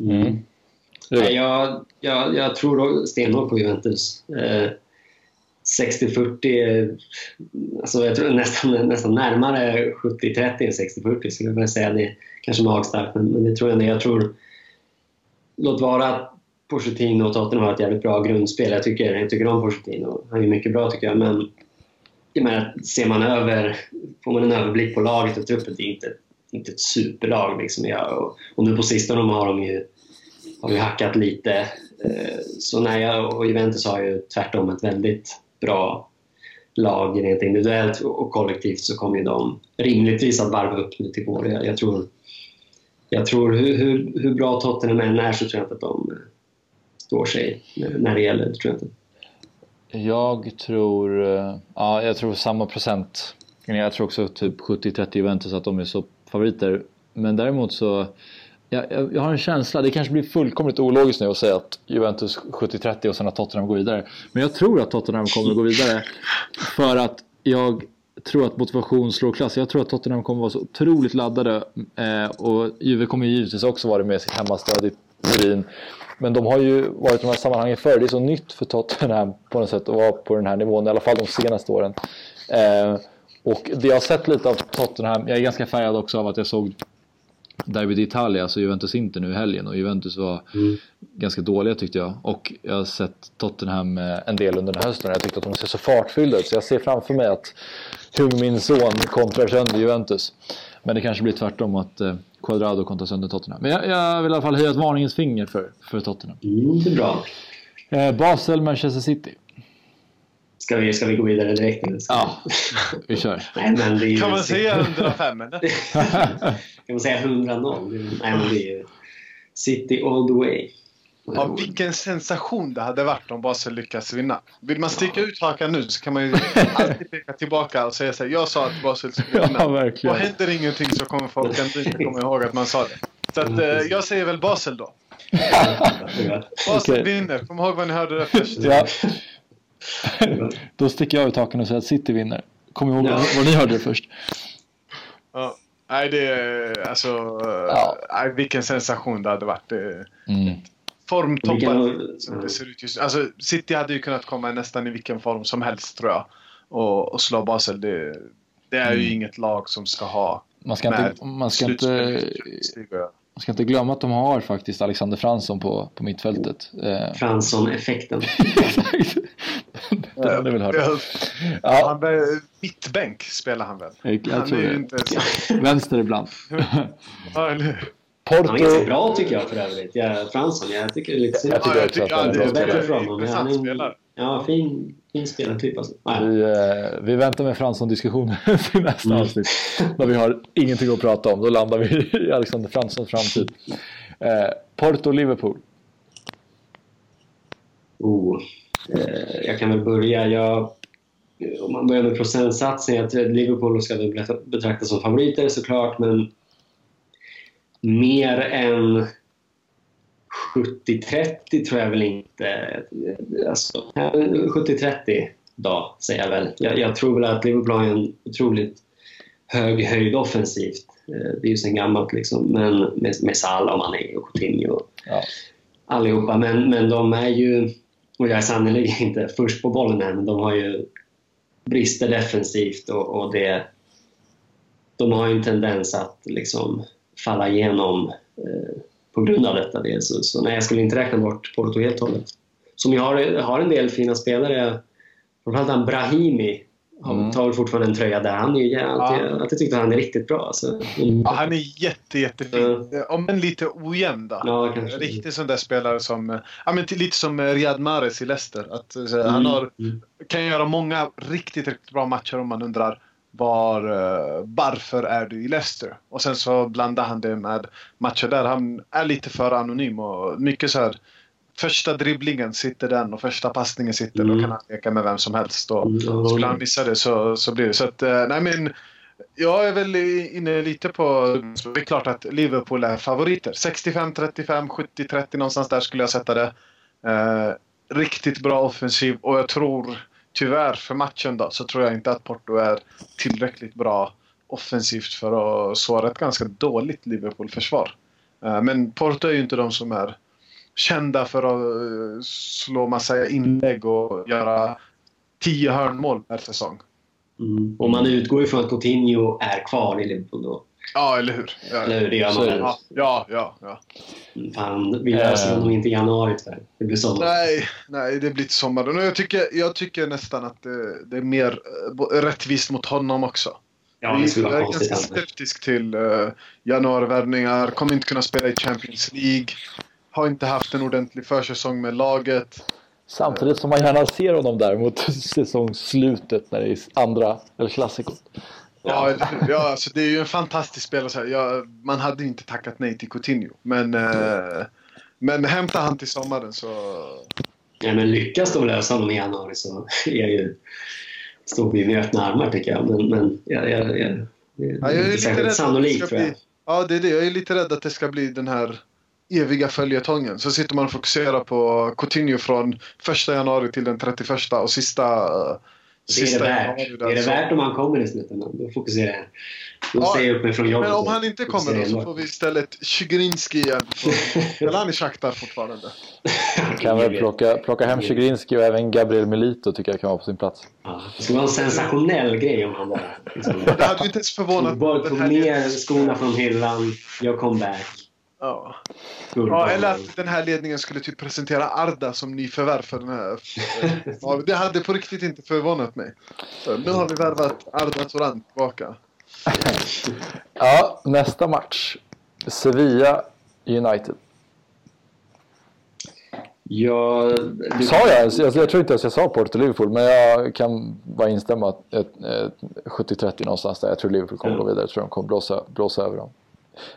Mm. Nej, jag, jag, jag tror stenhårt på Juventus. Eh, 60-40, alltså jag tror nästan, nästan närmare 70-30 än 60-40 skulle jag vilja säga. Det är kanske magstarkt, men, men det tror jag. Jag tror, låt vara att Pochettino och Tottenham har ett jävligt bra grundspel. Jag tycker, jag tycker om Pochettino. Han är mycket bra tycker jag, men jag menar, ser man över, får man en överblick på laget och truppen, det är inte, inte ett superlag. Liksom. Jag, och, och nu på sistone har de ju, har ju hackat lite. Eh, så när jag och Juventus har ju tvärtom ett väldigt bra lag rent individuellt och kollektivt så kommer ju de rimligtvis att varva upp nu till vår. Jag, jag, tror, jag tror hur, hur, hur bra Tottenham än är så tror jag inte att de eh, står sig när det gäller. Det tror jag, inte. jag tror, eh, ja, jag tror samma procent. Jag tror också typ 70-30 Juventus att de är så favoriter. Men däremot så jag, jag, har en känsla, det kanske blir fullkomligt ologiskt nu att säga att Juventus 70-30 och sen att Tottenham går vidare. Men jag tror att Tottenham kommer att gå vidare. För att jag tror att motivation slår klass. Jag tror att Tottenham kommer att vara så otroligt laddade. Eh, och Juve kommer givetvis också vara med sitt hemmastöd i Turin. Men de har ju varit i de här sammanhangen förr. Det är så nytt för Tottenham på något sätt att vara på den här nivån. I alla fall de senaste åren. Eh, och det jag har sett lite av Tottenham, jag är ganska färgad också av att jag såg Derby d'Italia, alltså Juventus-Inter nu i helgen och Juventus var Mm. ganska dåliga tyckte jag. Och jag har sett Tottenham eh, en del under den här hösten och jag tyckte att de ser så fartfyllda ut så jag ser framför mig att hur min son kontrar sönder Juventus. Men det kanske blir tvärtom att eh, Quadrado kontrar sönder Tottenham. Men jag, jag vill i alla fall höja ett varningens finger för, för Tottenham. Mm, det är bra. Eh, Basel, Manchester City. Ska vi, ska vi gå vidare direkt? Ja, [LAUGHS] vi kör. Nej, men det är Kan man säga 105 eller? [LAUGHS] kan man säga 100-0? Det är- Nej, men det är ju City all the way. Ja, vilken sensation det hade varit om Basel lyckas vinna. Vill man sticka ut hakan nu så kan man ju [LAUGHS] alltid peka tillbaka och säga så här, jag sa att Basel skulle Ja, vinna. Och verkligen. händer ingenting så kommer folk ändå inte komma ihåg att man sa det. Så att, eh, jag säger väl Basel då. Basel Okej. vinner. Kom ihåg vad ni hörde det först. Ja. [LAUGHS] Då sticker jag ut hakan och säger att City vinner. Kom ihåg Ja. vad ni hörde det först. Ja. Nej, det är alltså... Ja. Nej, vilken sensation det hade varit. Mm. formtoppar Vilken- som det ser ut just nu. Alltså, City hade ju kunnat komma nästan i vilken form som helst tror jag. Och, och slå Basel. Det, det är ju Mm. inget lag som ska ha Man ska, med inte, man, ska inte, Man ska inte glömma att de har faktiskt Alexander Fransson på, på mittfältet. Eh, Fransson-effekten. Den väl hörd. Ja, Ja, Han är mittbänk spelar han väl? jag, jag Han är tror ju det. inte... Vänster ibland. [LAUGHS] Ja, eller hur? Han är ganska Porto. bra tycker jag för övrigt. Jag, Fransson, jag tycker det är lite synd. Jag tycker Ja, också att ja, det är det en bra är bättre spelare. för honom. men Han intressant är en, spelare. ja, fin, fin spelartyp alltså. Vi, eh, vi väntar med Fransson-diskussionen [LAUGHS] till nästa Mm. avsnitt. När vi har ingenting att prata om. Då landar vi i [LAUGHS] Alexander Franssons framtid. Eh, Porto-Liverpool. Oh. Eh, jag kan väl börja. Jag, om man börjar med procentsatsen. Jag Liverpool ska väl betraktas som favoriter såklart, men mer än 70-30 tror jag väl inte. Alltså, 70-30 då, säger jag väl. Jag, jag tror väl att Liverpool har en otroligt hög höjd offensivt. Eh, Det är ju sen gammalt liksom, men med, med Salah och Mané och Coutinho Ja. allihopa. Men, men de är ju, och jag är sannerligen inte först på bollen än, men de har ju brister defensivt och, och det, de har ju en tendens att liksom falla igenom eh, på grund av detta. Det. Så, så nej, jag skulle inte räkna bort Porto helt och hållet. Som ju har, har en del fina spelare. Framförallt han Brahimi Mm. tar väl fortfarande en tröja där. Han är ju, jag alltid, Ja. alltid tyckt att han är riktigt bra. Alltså. Mm. Ja, han är jätte, jättefin. Om än lite ojämn då. Ja, kanske. Riktigt sån där spelare som, eh, ja men lite som eh, Riyad Mahrez i Leicester. Att, eh, Han har, Mm. kan göra många riktigt, riktigt bra matcher om man undrar var, eh, varför är du i Leicester? Och sen så blandar han det med matcher där han är lite för anonym och mycket så här Första dribblingen sitter den och första passningen sitter. Då Mm. kan han leka med vem som helst. Och Mm, skulle han missa det så, så blir det. Så att, eh, nej men jag är väl inne lite på... Det är klart att Liverpool är favoriter. 65-35, 70-30 någonstans där skulle jag sätta det. Eh, riktigt bra offensiv och jag tror tyvärr för matchen då så tror jag inte att Porto är tillräckligt bra offensivt för att såra ett ganska dåligt Liverpool-försvar. Eh, men Porto är ju inte de som är kända för att eh, slå massa inlägg och göra tio hörnmål per säsong. Mm. Och man utgår ju från att Coutinho är kvar i Liverpool då. Ja, eller hur? Ja, Eller hur? Det gör man är väl? ja, ja. ja. Fan, vi löser Eh. honom inte i januari tyvärr. Det blir sommar. Nej, nej, det blir till sommaren. Och jag tycker, jag tycker nästan att det, det är mer eh, rättvist mot honom också. Ja, det skulle jag vara är konstigt ganska annars. skeptisk till uh, januarivärvningar, kommer inte kunna spela i Champions League, har inte haft en ordentlig försäsong med laget. Samtidigt som man gärna ser honom där mot [LAUGHS] säsongsslutet när det är andra eller klassikot. Ja, ja alltså, det är ju en fantastisk spelare. Ja, man hade inte tackat nej till Coutinho. Men, eh, men hämta han till sommaren så... Ja, men lyckas de lösa honom i januari så [LAUGHS] är ju, står vi med öppna armar tycker jag. Men, men jag, jag, Ja, det jag är lite rädd sannolikt tror jag. bli- Ja, det är det. Jag är lite rädd att det ska bli den här eviga följetongen. Så sitter man och fokuserar på Coutinho från 1 januari till den 31 och sista, Det är det värt. Det är det värt om han kommer i slutändan. Då fokuserar jag. Då ja, ser jag upp mig från jobbet. Men om han inte kommer då så får vi istället Chigrinski igen. [LAUGHS] Eller han är Shakhtar fortfarande. kan väl plocka, plocka hem Chigrinski och även Gabriel Milito tycker jag kan vara på sin plats. Ja, det skulle vara en sensationell grej om han bara... Liksom, det hade ju inte ens förvånat. Tog ner skorna från hyllan, gör comeback. Ja. ja, eller att den här ledningen skulle typ presentera Arda som nyförvärv för den här. [LAUGHS] Ja, det hade på riktigt inte förvånat mig. Så nu har vi värvat Arda Turan tillbaka. ja, nästa match. Sevilla United. Ja, du... Sa jag jag, jag tror inte ens jag sa Porto Liverpool, men jag kan bara instämma att 70-30 någonstans där. Jag tror Liverpool kommer mm. gå vidare. Jag tror de kommer blåsa, blåsa över dem.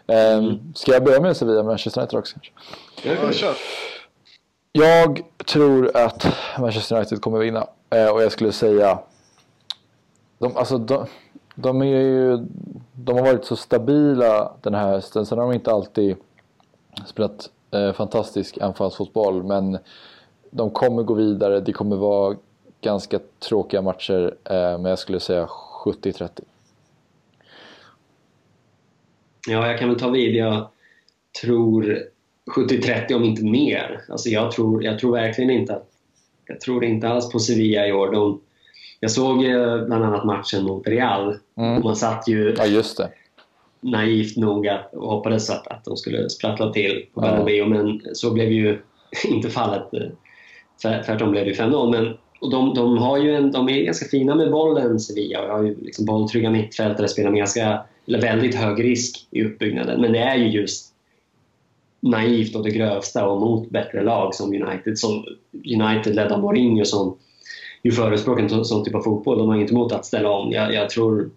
Mm. Ska jag börja med Sevilla Manchester United också kanske? Ja, kör. Jag tror att Manchester United kommer vinna. Eh, och jag skulle säga... De, alltså, de, de, är ju, de har varit så stabila den här hösten. Sen har de inte alltid spelat eh, fantastisk anfallsfotboll. Men de kommer gå vidare. Det kommer vara ganska tråkiga matcher. Eh, men jag skulle säga 70-30. Ja, jag kan väl ta vid. Jag tror 70-30 om inte mer. Alltså jag, tror, jag tror verkligen inte att... Jag tror inte alls på Sevilla i år. De, jag såg bland annat matchen mot Real. Mm. Man satt ju ja, just det. naivt nog att, och hoppades att, att de skulle sprattla till på Bernabéu. Ja. Men så blev ju [LAUGHS] inte fallet. Tvärtom blev det 5-0. Men och de, de, har ju en, de är ganska fina med bollen, Sevilla. Och har ju liksom bolltrygga mittfältare, spelar med ganska eller väldigt hög risk i uppbyggnaden. Men det är ju just naivt och det grövsta och mot bättre lag som United. Som United ledda Mourinho som ju förespråkar en sån typ av fotboll. De har inte emot att ställa om. Jag, jag, tror,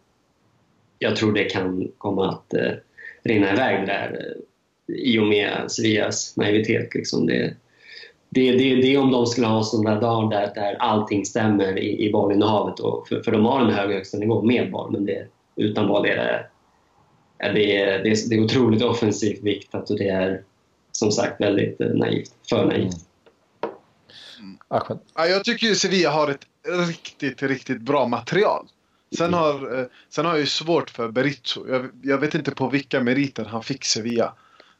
jag tror det kan komma att eh, rinna iväg där eh, i och med Sevillas naivitet. Liksom. Det, det, det, det är om de skulle ha sådana dagar där, där allting stämmer i, i bollinnehavet. Och för, för de har en hög högsta nivå med boll, men det, utan boll är det det är, det, är, det är otroligt offensivt viktat och det är som sagt väldigt eh, naivt. För naivt. Mm. Ja, jag tycker ju Sevilla har ett riktigt, riktigt bra material. Sen har, eh, sen har jag ju svårt för Berizzo. Jag, jag vet inte på vilka meriter han fick Sevilla.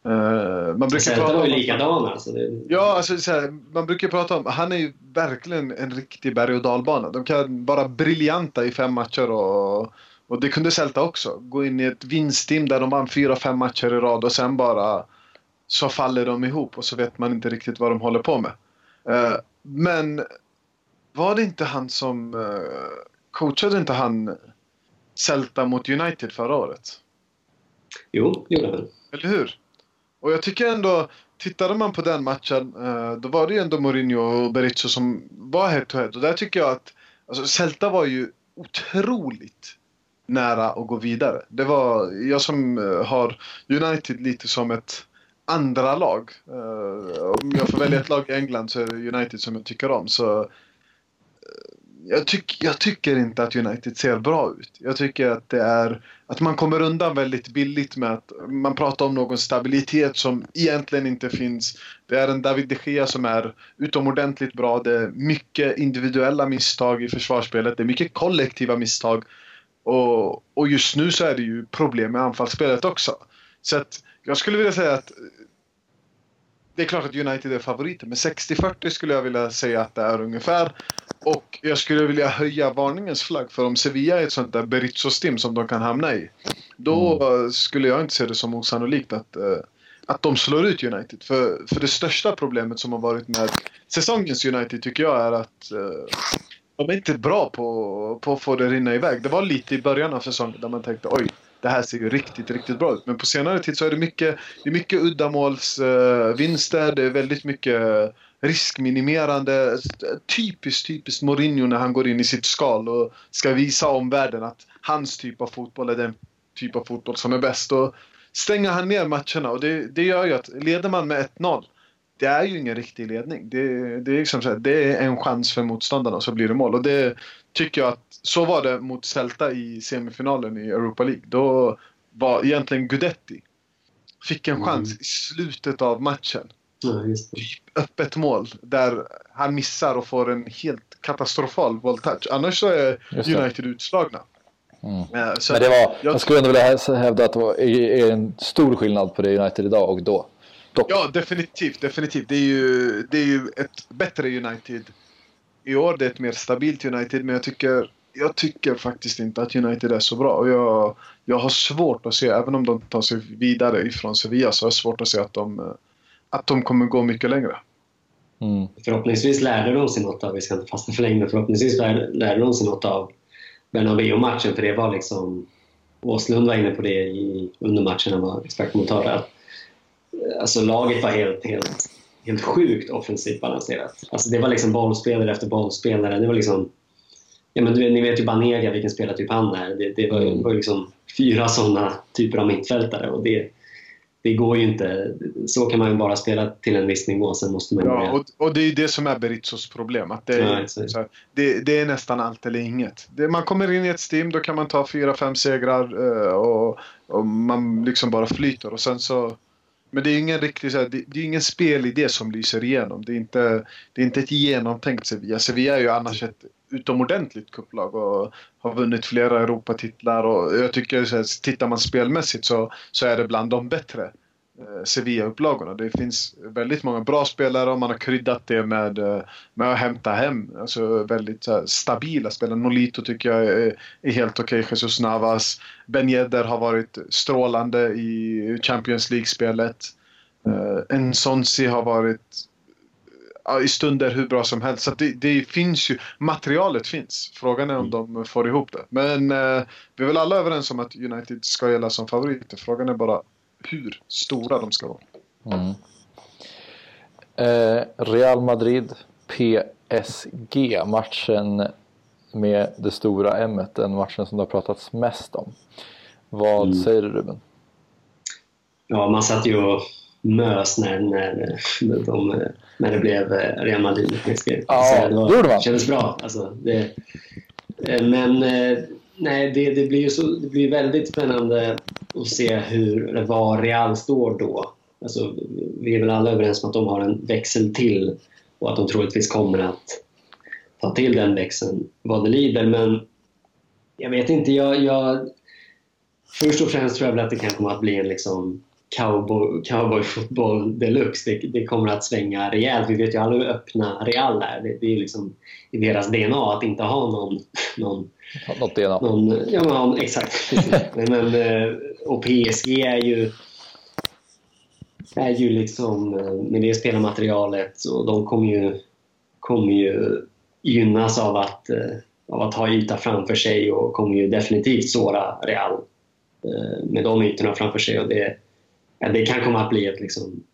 Uh, man brukar prata var ju likadan alltså. Ja, alltså, så här, man brukar prata om, han är ju verkligen en riktig berg och dalbana. De kan vara briljanta i fem matcher och och det kunde Celta också. Gå in i ett vinstteam där de vann fyra, fem matcher i rad och sen bara så faller de ihop och så vet man inte riktigt vad de håller på med. Uh, men var det inte han som uh, coachade inte han Celta mot United förra året? Jo, det gjorde han. Eller hur? Och jag tycker ändå, tittade man på den matchen, uh, då var det ju ändå Mourinho och Berizzo som var head to head. Och där tycker jag att, alltså Celta var ju otroligt nära att gå vidare. Det var jag som eh, har United lite som ett andra lag. Eh, om jag får välja ett lag i England så är det United som jag tycker om. Så, eh, jag, tyck, jag tycker inte att United ser bra ut. Jag tycker att det är att man kommer undan väldigt billigt med att man pratar om någon stabilitet som egentligen inte finns. Det är en David de Gea som är utomordentligt bra. Det är mycket individuella misstag i försvarsspelet. Det är mycket kollektiva misstag. Och, och just nu så är det ju problem med anfallsspelet också. Så att jag skulle vilja säga att det är klart att United är favoriter, men 60-40 skulle jag vilja säga att det är ungefär. Och jag skulle vilja höja varningens flagg för om Sevilla är ett sånt där Berizzo-stim som de kan hamna i. Då mm. skulle jag inte se det som osannolikt att, uh, att de slår ut United. För, för det största problemet som har varit med säsongens United tycker jag är att uh, de är inte bra på, på att få det rinna iväg. Det var lite i början av säsongen där man tänkte oj, det här ser ju riktigt, riktigt bra ut. Men på senare tid så är det mycket, det är mycket uddamålsvinster, eh, det är väldigt mycket riskminimerande. Typiskt, typiskt Mourinho när han går in i sitt skal och ska visa omvärlden att hans typ av fotboll är den typ av fotboll som är bäst. Och stänger han ner matcherna och det, det gör ju att leder man med 1-0 det är ju ingen riktig ledning. Det, det, är liksom så här, det är en chans för motståndarna och så blir det mål. Och det tycker jag att så var det mot Celta i semifinalen i Europa League. Då var egentligen Gudetti fick en chans mm. i slutet av matchen Ja, just det. öppet mål där han missar och får en helt katastrofal bolltouch. Annars så är. United utslagna. Mm. Eh, Så Men det var, jag- jag skulle ändå vilja hä- hävda att det var, är en stor skillnad på det United idag och då. Dock. Ja, definitivt. definitivt. Det, är ju, det är ju ett bättre United i år. Det är ett mer stabilt United. Men jag tycker, jag tycker faktiskt inte att United är så bra. Och jag, jag har svårt att se, även om de tar sig vidare ifrån Sevilla, så har jag svårt att se att de, att de kommer gå mycket längre. Mm. Förhoppningsvis lärde de sig något av, vi ska inte fastna för länge, men förhoppningsvis lär- lärde de sig något av Bernabéu-matchen för det var liksom Åslund var inne på det i, under matchen, han var expertkommentator. att, eh, Alltså laget var helt, helt, helt sjukt offensivt balanserat. Alltså det var liksom bollspelare efter bollspelare. Det var liksom, ja men du, ni vet ju Banega vilken spelartyp han är. Det, det var, Mm. var liksom fyra sådana typer av mittfältare och det, det går ju inte. Så kan man ju bara spela till en viss nivå, sen måste man Ja, och, och det är ju det som är Berizzos problem. Att det, Ja, är, så här, det, det är nästan allt eller inget. Det, man kommer in i ett steam, då kan man ta fyra, fem segrar eh, och, och man liksom bara flyter. Och sen så, men det är ju ingen riktig, så här, det, det är ingen spelidé som lyser igenom. Det är inte, det är inte ett genomtänkt Sevilla. Sevilla är ju annars ett utomordentligt kupplag och har vunnit flera Europatitlar. Och jag tycker, så här, tittar man spelmässigt så, så är det bland de bättre Sevilla-upplagorna. Det finns väldigt många bra spelare och man har kryddat det med, eh, med att hämta hem alltså väldigt här, stabila spelare. Nolito tycker jag är, är helt okej. Jesus Navas. Ben Yedder har varit strålande i Champions League-spelet. Uh, Nsonsi har varit i stunder hur bra som helst. Så det, det finns ju, materialet finns. Frågan är om de får ihop det. Men eh, vi är väl alla överens om att United ska gälla som favoriter. Frågan är bara hur stora de ska vara. Mm. Eh, Real Madrid PSG matchen med det stora M den matchen som det har pratats mest om. Vad Mm. säger du Ruben? Ja, man satt ju och mös när, när, de, när det blev eh, Real Madrid och PSG. Ja, det det gjorde man. Det kändes bra. Alltså, det, eh, men eh, nej, det, det blir ju så, det blir väldigt spännande att se hur, var Real står då. Alltså, vi är väl alla överens om att de har en växel till och att de troligtvis kommer att ta till den växeln vad det lider. Men jag vet inte, jag, jag, först och främst tror jag väl att det kan komma att bli en liksom cowboy, cowboyfotboll deluxe. Det, det kommer att svänga rejält. Vi vet ju alla hur öppna Real är. Det, det är liksom i deras DNA att inte ha någon, någon Något DNA? någon, ja, men, exakt. [LAUGHS] men, eh, och PSG är ju är ju liksom eh, med det spelarmaterialet och de kommer ju, kommer ju gynnas av att, eh, av att ha yta framför sig och kommer ju definitivt såra Real med de ytorna framför sig. Och det, det kan komma att bli ett liksom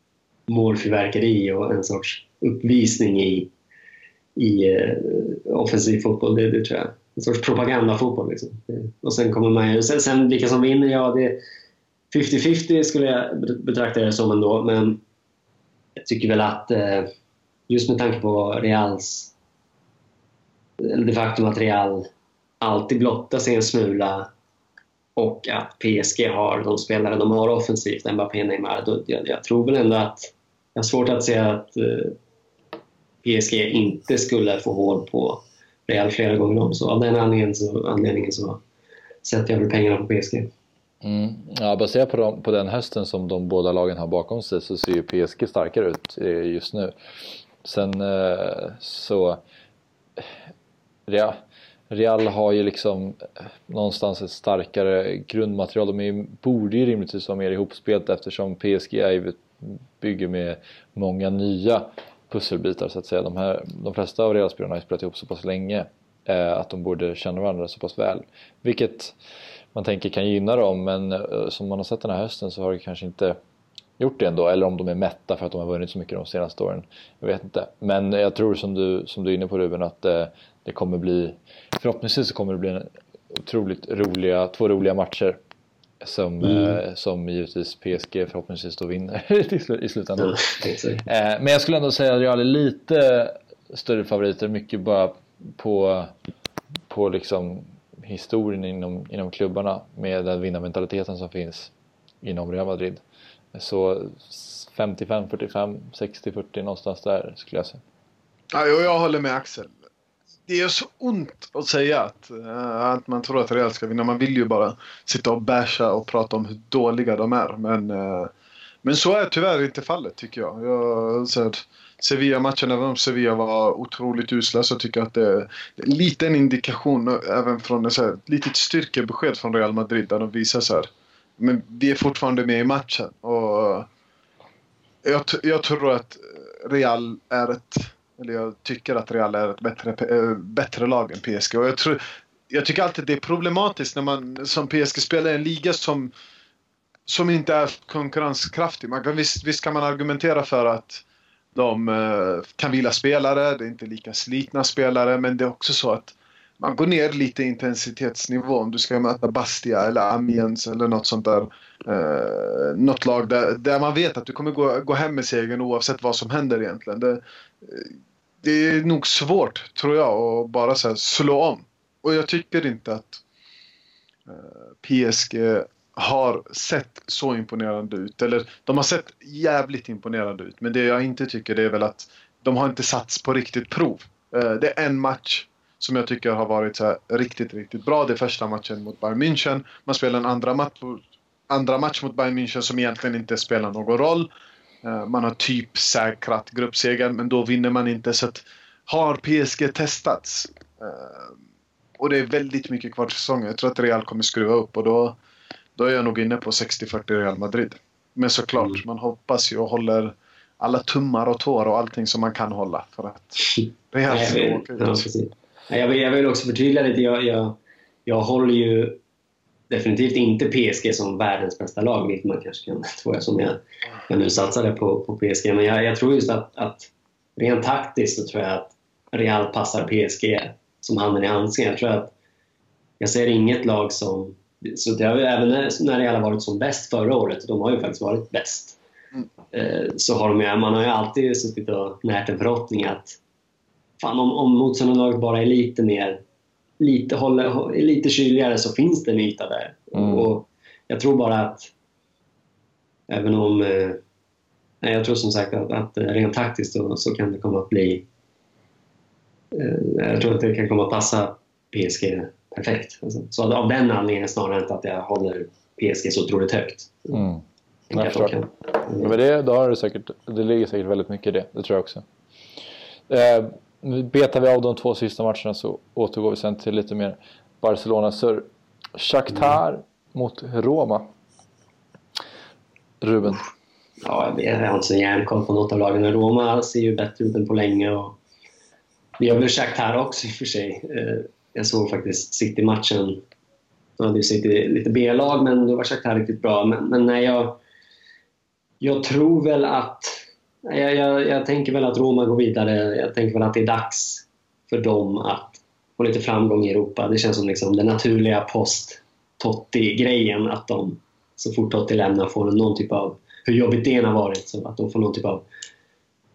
målfyrverkeri och en sorts uppvisning i, i eh, offensiv fotboll. Det, det tror jag. En sorts propagandafotboll. Liksom. Och sen kommer man ju, sen, sen vilka som vinner, ja det 50-50 skulle jag betrakta det som ändå, men jag tycker väl att eh, just med tanke på Reals eller det faktum att Real alltid blottar sig en smula och att PSG har de spelare de har offensivt, Mbappé, Neymar. Jag, jag tror väl ändå att jag har svårt att se att eh, PSG inte skulle få hål på Real flera gånger om. Så av den anledningen så, anledningen så sätter jag väl pengarna på PSG. Mm. Ja, baserat på, de, på den hösten som de båda lagen har bakom sig så ser ju PSG starkare ut eh, just nu. Sen eh, så Ja, Real har ju liksom eh, någonstans ett starkare grundmaterial. De är, ju- borde ju rimligtvis vara mer ihopspelt eftersom PSG är bygger med många nya pusselbitar så att säga. De, här, de flesta av Real-spelarna har ju spelat ihop så pass länge eh, att de borde känna varandra så pass väl. Vilket man tänker kan gynna dem men eh, som man har sett den här hösten så har det kanske inte gjort det ändå eller om de är mätta för att de har vunnit så mycket de senaste åren. Jag vet inte. Men jag tror som du, som du är inne på Ruben att eh, det kommer bli förhoppningsvis så kommer det bli en otroligt roliga, två roliga matcher som, Mm. eh, som givetvis PSG förhoppningsvis då vinner [LAUGHS] i slu- i slutändan. Eh, Men jag skulle ändå säga att Real är lite större favoriter, mycket bara på, på liksom historien inom, inom klubbarna med den vinnarmentaliteten som finns inom Real Madrid. Så 55, 45, 60, 40 någonstans där skulle jag säga. Ja, jag håller med Axel. Det gör så ont att säga att, eh, att man tror att Real ska vinna. Man vill ju bara sitta och basha och prata om hur dåliga de är. Men, eh, men så är tyvärr inte fallet tycker jag. jag Sevilla-matchen, även om Sevilla var otroligt usla, så tycker jag att det är en liten indikation även från ett litet styrkebesked från Real Madrid där de visar så här. Men vi är fortfarande med i matchen. Och jag, jag tror att Real är ett eller jag tycker att Real är ett bättre, eh, bättre lag än PSG. Och jag, tror, jag tycker alltid det är problematiskt när man som PSG spelar i en liga som, som inte är konkurrenskraftig. Man kan, visst, visst kan man argumentera för att de eh, kan vila spelare, det är inte lika slitna spelare, men det är också så att man går ner lite i intensitetsnivå om du ska möta Bastia eller Amiens eller något sånt där. Eh, något lag där, där man vet att du kommer gå, gå hem med segern oavsett vad som händer egentligen. Det, det är nog svårt, tror jag, att bara så slå om. Och jag tycker inte att eh, PSG har sett så imponerande ut. Eller de har sett jävligt imponerande ut. Men det jag inte tycker det är väl att de har inte satts på riktigt prov. Eh, det är en match som jag tycker har varit så riktigt, riktigt bra. Det är första matchen mot Bayern München. Man spelar en andra match, andra match mot Bayern München som egentligen inte spelar någon roll. Eh, man har typ säkrat gruppsegern men då vinner man inte. Så att, har PSG testats? Eh, och det är väldigt mycket kvar till säsongen. Jag tror att Real kommer skruva upp och då, då är jag nog inne på 60-40 Real Madrid. Men såklart, mm. man hoppas ju och håller alla tummar och tår och allting som man kan hålla för att Real [LAUGHS] ska åka ut. Jag vill, jag vill också förtydliga lite. Jag, jag, jag håller ju definitivt inte PSG som världens bästa lag, vilket man kanske kan tro som jag, jag nu satsade på, på PSG. Men jag, jag tror just att, att rent taktiskt så tror jag att Real passar PSG som handen i handsken. Jag tror att jag ser inget lag som... Så det har, även när Real har varit som bäst förra året, de har ju faktiskt varit bäst, mm. Eh, så har de, man har ju alltid suttit och närt en förhoppning att fan, om, om motståndarlaget bara är lite mer lite, håller, lite kyligare så finns det en yta där. Mm. Och jag tror bara att även om... Eh, jag tror som sagt att, att rent taktiskt så, så kan det komma att bli... Eh, jag tror att det kan komma att passa PSG perfekt. Alltså, så av den anledningen snarare än att jag håller PSG så otroligt högt. Mm. Jag jag kan, mm. Men det, då har det, säkert, det ligger säkert väldigt mycket i det, det tror jag också. Eh, nu betar vi av de två sista matcherna så återgår vi sen till lite mer Barcelona-surr. Shakhtar mm. mot Roma. Ruben? Ja, jag har inte så järnkoll på något av lagen. Roma ser ju bättre ut än på länge. Och det gör väl Shakhtar också i och för sig. Eh, jag såg faktiskt City-matchen. De hade ju City lite B-lag, men då var Shakhtar riktigt bra. Men, men nej, jag, jag tror väl att jag, jag, jag, tänker väl att Roma går vidare. Jag tänker väl att det är dags för dem att få lite framgång i Europa. Det känns som liksom den naturliga post-Totti-grejen. Att de så fort Totti lämnar får någon typ av, hur jobbigt det än har varit, så att de får någon typ av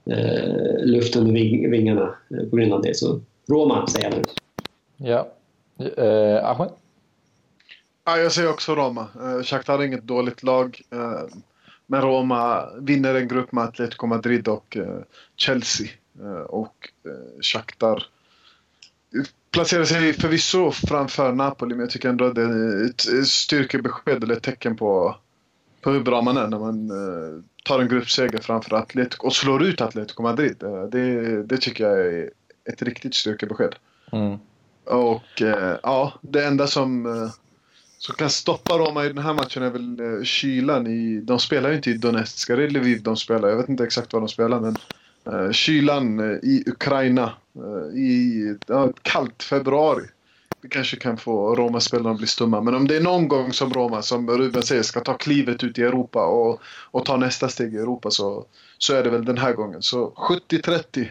eh, luft under vingarna eh, på grund av det. Så Roma säger jag nu. Ja. Eh, Ahmed? Ja, jag säger också Roma. Eh, Shakhtar är inget dåligt lag. Eh, men Roma vinner en grupp med Atletico Madrid och eh, Chelsea. Eh, och eh, Shakhtar placerar sig förvisso framför Napoli men jag tycker ändå att det är ett styrkebesked eller ett tecken på, på hur bra man är när man tar en gruppseger framför Atletico och slår ut Atletico Madrid. Det, det tycker jag är ett riktigt styrkebesked. Mm. Och ja, det enda som som kan stoppa Roma i den här matchen är väl eh, kylan i... De spelar ju inte i Donetsk, det är Lviv de spelar. Jag vet inte exakt vad de spelar men uh, kylan uh, i Ukraina uh, i uh, kallt februari. Det kanske kan få Roma-spelarna att bli stumma. Men om det är någon gång som Roma, som Ruben säger, ska ta klivet ut i Europa och, och ta nästa steg i Europa så, så är det väl den här gången. Så 70-30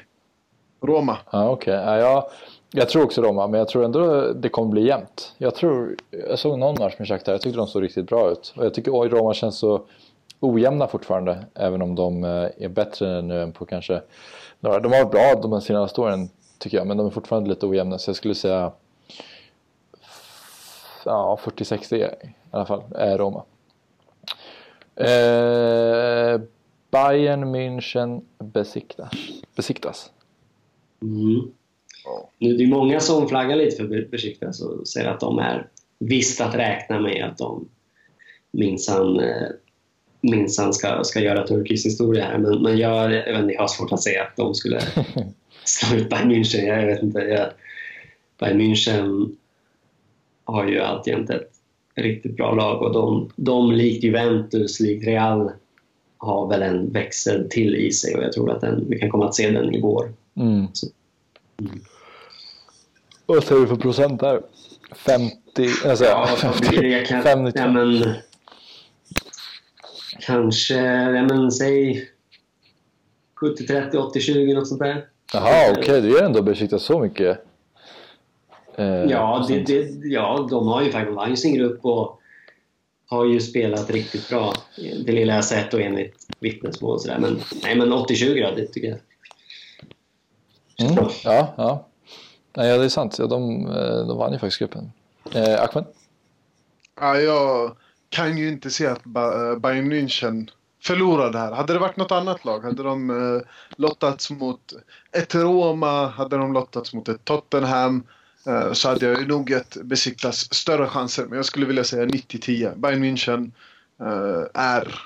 Roma. Ja, Okej, okay. ja, jag tror också Roma, men jag tror ändå det kommer bli jämnt. Jag tror, jag såg någon match med Shakhtar, jag tyckte de såg riktigt bra ut. Och jag tycker oj, Roma känns så ojämna fortfarande, även om de eh, är bättre nu än på kanske några. De har varit bra de senaste åren, tycker jag, men de är fortfarande lite ojämna. Så jag skulle säga ja, 40-60 i alla fall, är Roma. Eh, Bayern München besiktas. besiktas. Mm. Nu, det är många som flaggar lite för Besiktas och säger att de är visst att räkna med att de minsann eh, minsann ska, ska göra turkisk historia här. Men, men jag, jag, vet inte, jag har svårt att se att de skulle [LAUGHS] slå ut Bayern München. Jag vet inte. Jag, Bayern München har ju alltjämt ett riktigt bra lag och de, de likt Juventus, likt Real har väl en växel till i sig och jag tror att den, vi kan komma att se den i vår. Mm. Vad säger du för procent där? 50? Alltså, ja, 50, jag kan, 50. Ja, men, kanske, ja, men, säg 70-30, 80-20 något sånt där. Jaha, okej, okay. du är ändå besiktat så mycket. Eh, ja, det, det, ja, de har ju faktiskt sin grupp och har ju spelat riktigt bra. Det lilla jag sett och enligt vittnesmål och sådär. Men, nej, men 80-20 då, det tycker jag. Mm, ja, ja. Nej, ja, det är sant. Ja, de, eh, de vann ju faktiskt gruppen. Eh, Ahmed? Ja, jag kan ju inte se att eh, Bayern München förlorar det här. Hade det varit något annat lag, hade de eh, lottats mot ett Roma, hade de lottats mot ett Tottenham, eh, så hade jag nog gett Besiktas större chanser. Men jag skulle vilja säga 90-10. Bayern München eh, är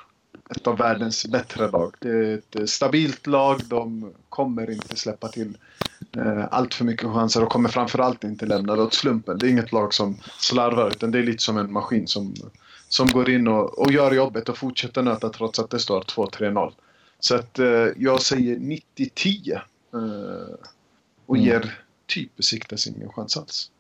ett av världens bättre lag. Det är ett stabilt lag. De kommer inte släppa till allt för mycket chanser och kommer framförallt inte lämna det åt slumpen. Det är inget lag som slarvar utan det är lite som en maskin som, som går in och, och gör jobbet och fortsätter nöta trots att det står 2-3-0. Så att eh, jag säger 90-10 eh, och mm. ger typ Besiktas ingen chans alls.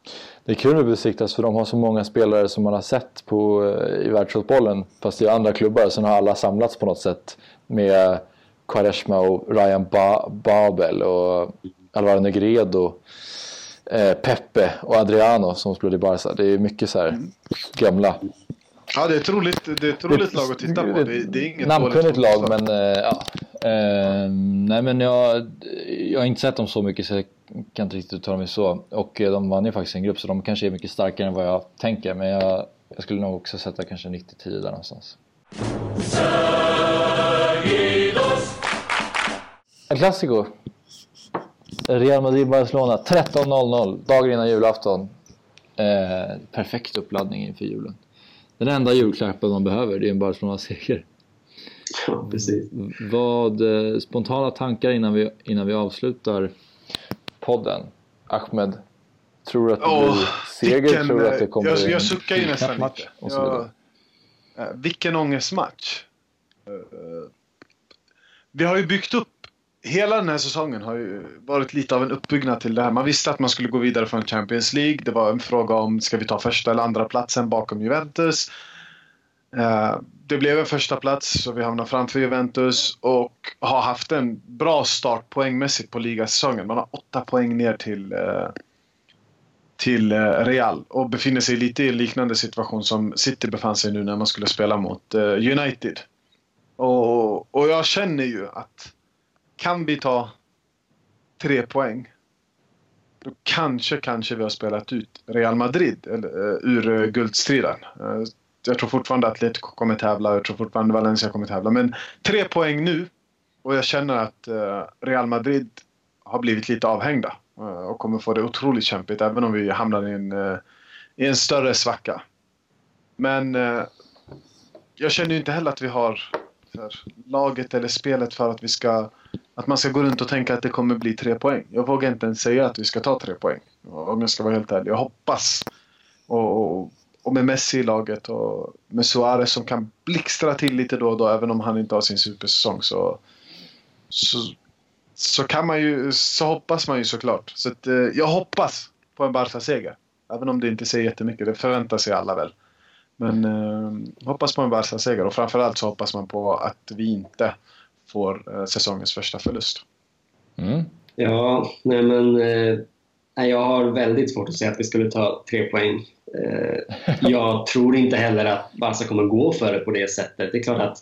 Det är kul med Besiktas för de har så många spelare som man har sett på, eh, i världsfotbollen fast i andra klubbar. Sen har alla samlats på något sätt med Quaresma och Ryan ba Babel och Alvaro Negredo, eh, Pepe och Adriano som spelade i Barca. Det är mycket så här mm. gamla. Ja, det är ett roligt, det är ett roligt lag att titta på. Det, det är inget Namnkunnigt lag, men eh, ja. Eh, nej, men jag, jag har inte sett dem så mycket så jag kan inte riktigt uttala mig så. Och eh, de vann ju faktiskt en grupp så de kanske är mycket starkare än vad jag tänker. Men jag, jag skulle nog också sätta kanske 90-10 där någonstans. En klassiker. Real Madrid-Barcelona 13.00 dagen innan julafton. Eh, perfekt uppladdning inför julen. Den enda julklappen man behöver det är en Barcelona-seger. Ja, precis. Vad eh, spontana tankar innan vi, innan vi avslutar podden? Ahmed, tror du att det oh, blir seger? Vilken, tror du att det kommer jag, jag suckar ju nästan lite. Jag, äh, vilken ångestmatch. Uh, vi har ju byggt upp hela den här säsongen har ju varit lite av en uppbyggnad till det här. Man visste att man skulle gå vidare från Champions League. Det var en fråga om ska vi ta första eller andra platsen bakom Juventus. Eh, det blev en första plats så vi hamnar framför Juventus och har haft en bra start poängmässigt på ligasäsongen. Man har åtta poäng ner till, eh, till eh, Real och befinner sig lite i en liknande situation som City befann sig nu när man skulle spela mot United. Och, och jag känner ju att kan vi ta tre poäng då kanske, kanske vi har spelat ut Real Madrid eller, eh, ur uh, guldstriden. Uh, jag tror fortfarande att Atletico kommer tävla, jag tror fortfarande Valencia kommer tävla. Men tre poäng nu och jag känner att uh, Real Madrid har blivit lite avhängda och kommer få det otroligt kämpigt även om vi hamnar i en, i en större svacka. Men jag känner ju inte heller att vi har för laget eller spelet för att vi ska att man ska gå runt och tänka att det kommer bli tre poäng. Jag vågar inte ens säga att vi ska ta tre poäng. Om jag ska vara helt ärlig. Jag hoppas. Och, och, och med Messi i laget och med Suarez som kan blixtra till lite då och då även om han inte har sin supersäsong så, så, så kan man ju, så hoppas man ju såklart. Så att, eh, jag hoppas på en Barca-seger. Även om det inte säger jättemycket, det förväntar sig alla väl. Men eh, hoppas på en Barca-seger och framförallt så hoppas man på att vi inte får eh, säsongens första förlust. Mm. Ja, nej men eh, jag har väldigt svårt att säga att vi skulle ta tre poäng. Eh, jag tror inte heller att Barca kommer gå för det på det sättet. Det är klart att,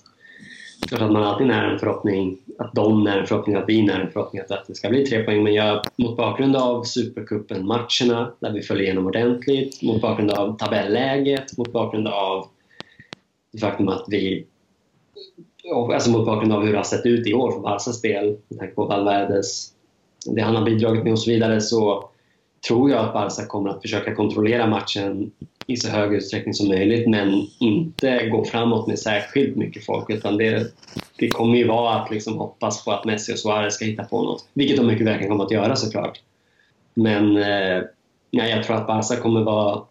klart att man alltid när en förhoppning, att de när en förhoppning, att vi när en förhoppning att, att det ska bli tre poäng. Men jag, mot bakgrund av Supercupen-matcherna där vi föll igenom ordentligt, mot bakgrund av tabelläget, mot bakgrund av det faktum att vi alltså mot bakgrund av hur det har sett ut i år för Barcas spel, med tanke på Valverdes, det han har bidragit med och så vidare, så tror jag att Barca kommer att försöka kontrollera matchen i så hög utsträckning som möjligt men inte gå framåt med särskilt mycket folk utan det, det kommer ju vara att liksom hoppas på att Messi och Suarez ska hitta på något. Vilket de mycket väl kan komma att göra såklart. Men eh, ja, jag tror att Barca kommer vara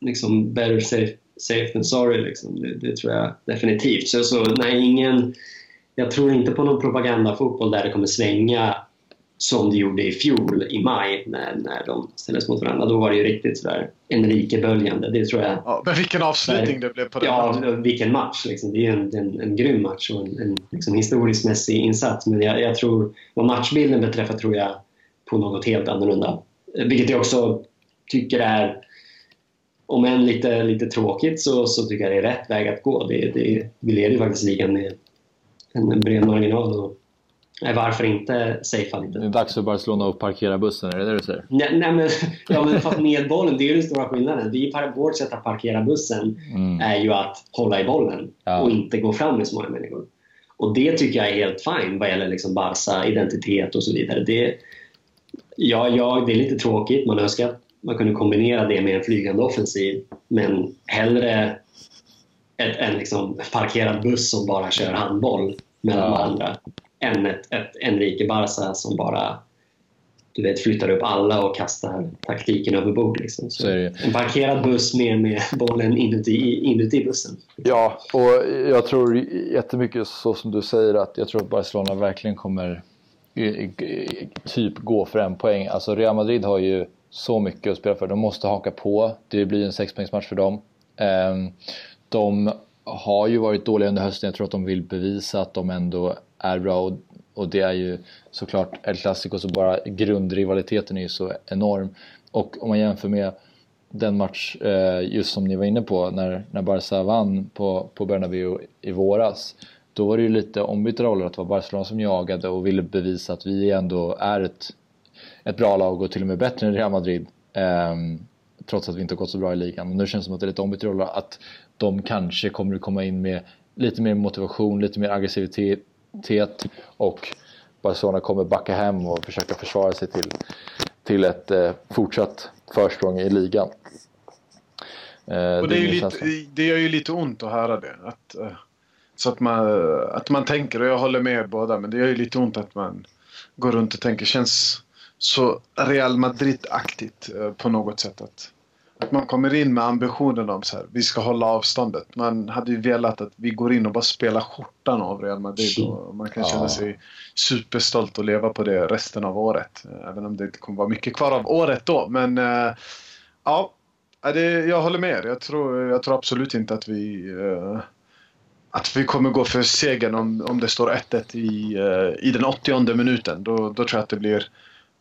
liksom better safe, safe than sorry. Liksom. Det, det, tror jag definitivt. Så, så nej, ingen, jag tror inte på någon propagandafotboll där det kommer svänga som det gjorde i fjol i maj när, när de ställdes mot varandra. Då var det ju riktigt sådär Enrique-böljande. Det tror jag. Ja, men vilken avslutning där, det blev på den Ja, vilken match. Liksom. Det är en, en, en grym match och en, en liksom, historiskt mässig insats. Men jag, jag, tror, vad matchbilden beträffar tror jag på något helt annorlunda. Vilket jag också tycker är, om än lite, lite tråkigt, så, så tycker jag det är rätt väg att gå. Det, det, vi leder ju faktiskt ligan med en bred marginal. Och, Nej, varför inte safea lite? Det är dags för Barcelona att parkera bussen, är det det du säger? Nej, nej men, ja, men fast med bollen, det är ju den stora skillnaden. Vi, vårt sätt att parkera bussen mm. är ju att hålla i bollen ja. och inte gå fram med så många människor. Och det tycker jag är helt fine vad gäller liksom Barca, identitet och så vidare. Det, ja, ja, det är lite tråkigt, man önskar att man kunde kombinera det med en flygande offensiv, men hellre ett, en liksom parkerad buss som bara kör handboll mellan ja. varandra än ett, ett Enrique Barca som bara du vet, flyttar upp alla och kastar taktiken över bord. Liksom. Så en parkerad buss med, med bollen inuti, inuti bussen. Ja, och jag tror jättemycket så som du säger att jag tror att Barcelona verkligen kommer typ gå för en poäng. Alltså Real Madrid har ju så mycket att spela för. De måste haka på. Det blir en sexpoängsmatch för dem. Ehm, de har ju varit dåliga under hösten. Jag tror att de vill bevisa att de ändå är bra och, och det är ju såklart El Clasico så bara grundrivaliteten är ju så enorm. Och om man jämför med den match eh, just som ni var inne på när, när Barca vann på, på Bernabéu i våras. Då var det ju lite ombytta roller att det var Barcelona som jagade och ville bevisa att vi ändå är ett, ett bra lag och till och med bättre än Real Madrid. Eh, trots att vi inte gått så bra i ligan. Men nu känns det som att det är lite ombytta roller. Att de kanske kommer att komma in med lite mer motivation, lite mer aggressivitet och Barcelona kommer backa hem och försöka försvara sig till, till ett eh, fortsatt försprång i ligan. Eh, och det, är ju lite, det gör ju lite ont att höra det. Att, eh, så att man, att man tänker, och jag håller med båda, men det gör ju lite ont att man går runt och tänker, känns så Real Madrid-aktigt eh, på något sätt. Att, att man kommer in med ambitionen om så här, vi ska hålla avståndet. Man hade ju velat att vi går in och bara spelar skjortan av Real Madrid och man kan känna sig superstolt och leva på det resten av året. Även om det inte kommer vara mycket kvar av året då. Men äh, ja, det, jag håller med Jag tror, jag tror absolut inte att vi äh, att vi kommer gå för segern om, om det står 1-1 i, äh, i den 80 minuten. Då, då tror jag att det blir...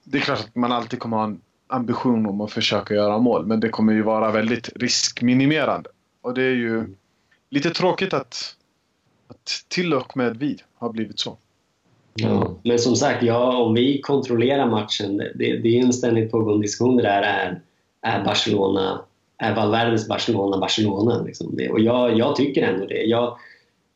Det är klart att man alltid kommer ha en ambition om att försöka göra mål. Men det kommer ju vara väldigt riskminimerande. Och det är ju lite tråkigt att, att till och med vi har blivit så. Ja, men som sagt, ja, om vi kontrollerar matchen, det, det är en ständigt pågående diskussion det där är, är Barcelona, är Valverdes Barcelona Barcelona? Liksom det. Och jag, jag tycker ändå det. Jag,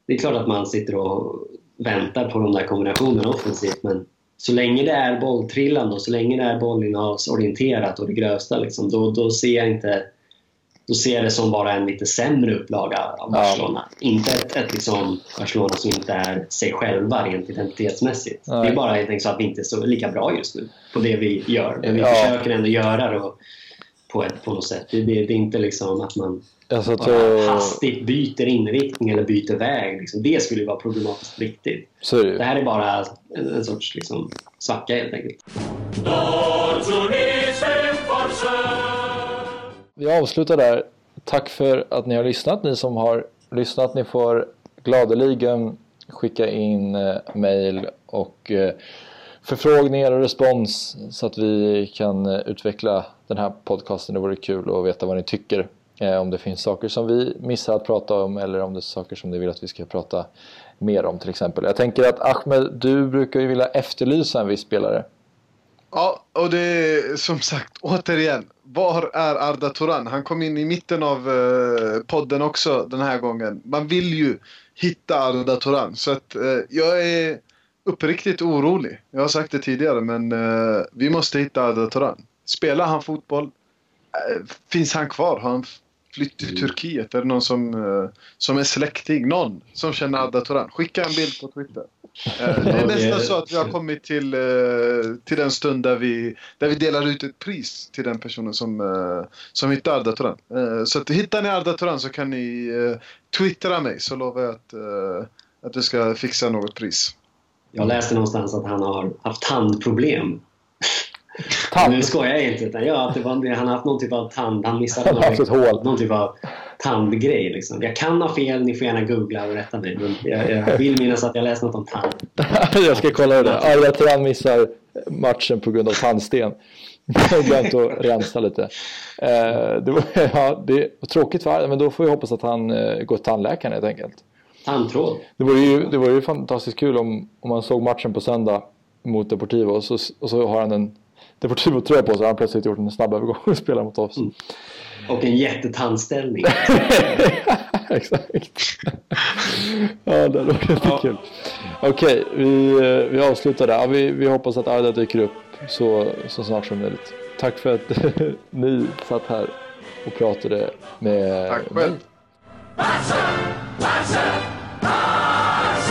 det är klart att man sitter och väntar på de där kombinationerna offensivt men så länge det är bolltrillande och så länge det är bollinnehavsorienterat och det grövsta liksom, då, då ser jag inte då ser jag det som bara en lite sämre upplaga av Barcelona. Ja. Inte ett, ett liksom Barcelona som inte är sig själva rent identitetsmässigt. Nej. Det är bara helt enkelt så att vi inte är så lika bra just nu på det vi gör. Men vi ja. försöker ändå göra det på, ett, på något sätt. Det, det, det är inte liksom att man Alltså, bara hastigt byter inriktning eller byter väg. Liksom. Det skulle vara problematiskt på riktigt. Så det. det här är bara en, en sorts liksom, svacka helt enkelt. Vi avslutar där. Tack för att ni har lyssnat. Ni som har lyssnat, ni får gladeligen skicka in eh, mail och eh, förfrågningar och respons så att vi kan eh, utveckla den här podcasten. Det vore kul att veta vad ni tycker. Eh, om det finns saker som vi missar att prata om eller om det är saker som ni vill att vi ska prata mer om till exempel. Jag tänker att Ahmed, du brukar ju vilja efterlysa en viss spelare. Ja, och det är som sagt återigen. Var är Arda Turan? Han kom in i mitten av eh, podden också den här gången. Man vill ju hitta Arda Turan. Så att eh, jag är uppriktigt orolig. Jag har sagt det tidigare, men eh, vi måste hitta Arda Turan. Spelar han fotboll? Eh, finns han kvar? Har han flytt till Turkiet? Är det någon som, eh, som är släkting? Någon som känner Arda Turan? Skicka en bild på Twitter. Eh, det är nästan så att vi har kommit till, eh, till den stund där vi, där vi delar ut ett pris till den personen som, eh, som hittar Arda Turan. Så att hittar ni Arda Turan så kan ni twittra mig så lovar jag att, att du ska fixa något pris. Jag läste någonstans att han har haft tandproblem. Tand? Nu skojar jag inte. Utan ja, att det var, han har haft någon typ av tand. Han missade Han ett hål. någon typ av tandgrej. Liksom. Jag kan ha fel. Ni får gärna googla och rätta mig. Men jag, jag vill minnas att jag läste något om tand. [LAUGHS] jag ska kolla det. Arda Turan missar matchen på grund av tandsten. Jag glömt att rensa lite. Eh, det, var, [LAUGHS] ja, det var tråkigt för men då får vi hoppas att han eh, går till tandläkaren helt enkelt. Tandtråd. Det var ju, det var ju fantastiskt kul om, om man såg matchen på söndag mot Deportivo och så, och så har han en Deportivo-tröja på sig och han plötsligt gjort en snabb övergång och spelar mot oss. Mm. Och en jättetandställning. [LAUGHS] Exakt. ja, det var jättekul. Okej, vi, vi avslutar där. Ja, vi, vi hoppas att Arda dyker upp så, så snart som möjligt. Tack för att [LAUGHS] ni satt här och pratade med Tack mig. Paşa! Paşa! Paşa!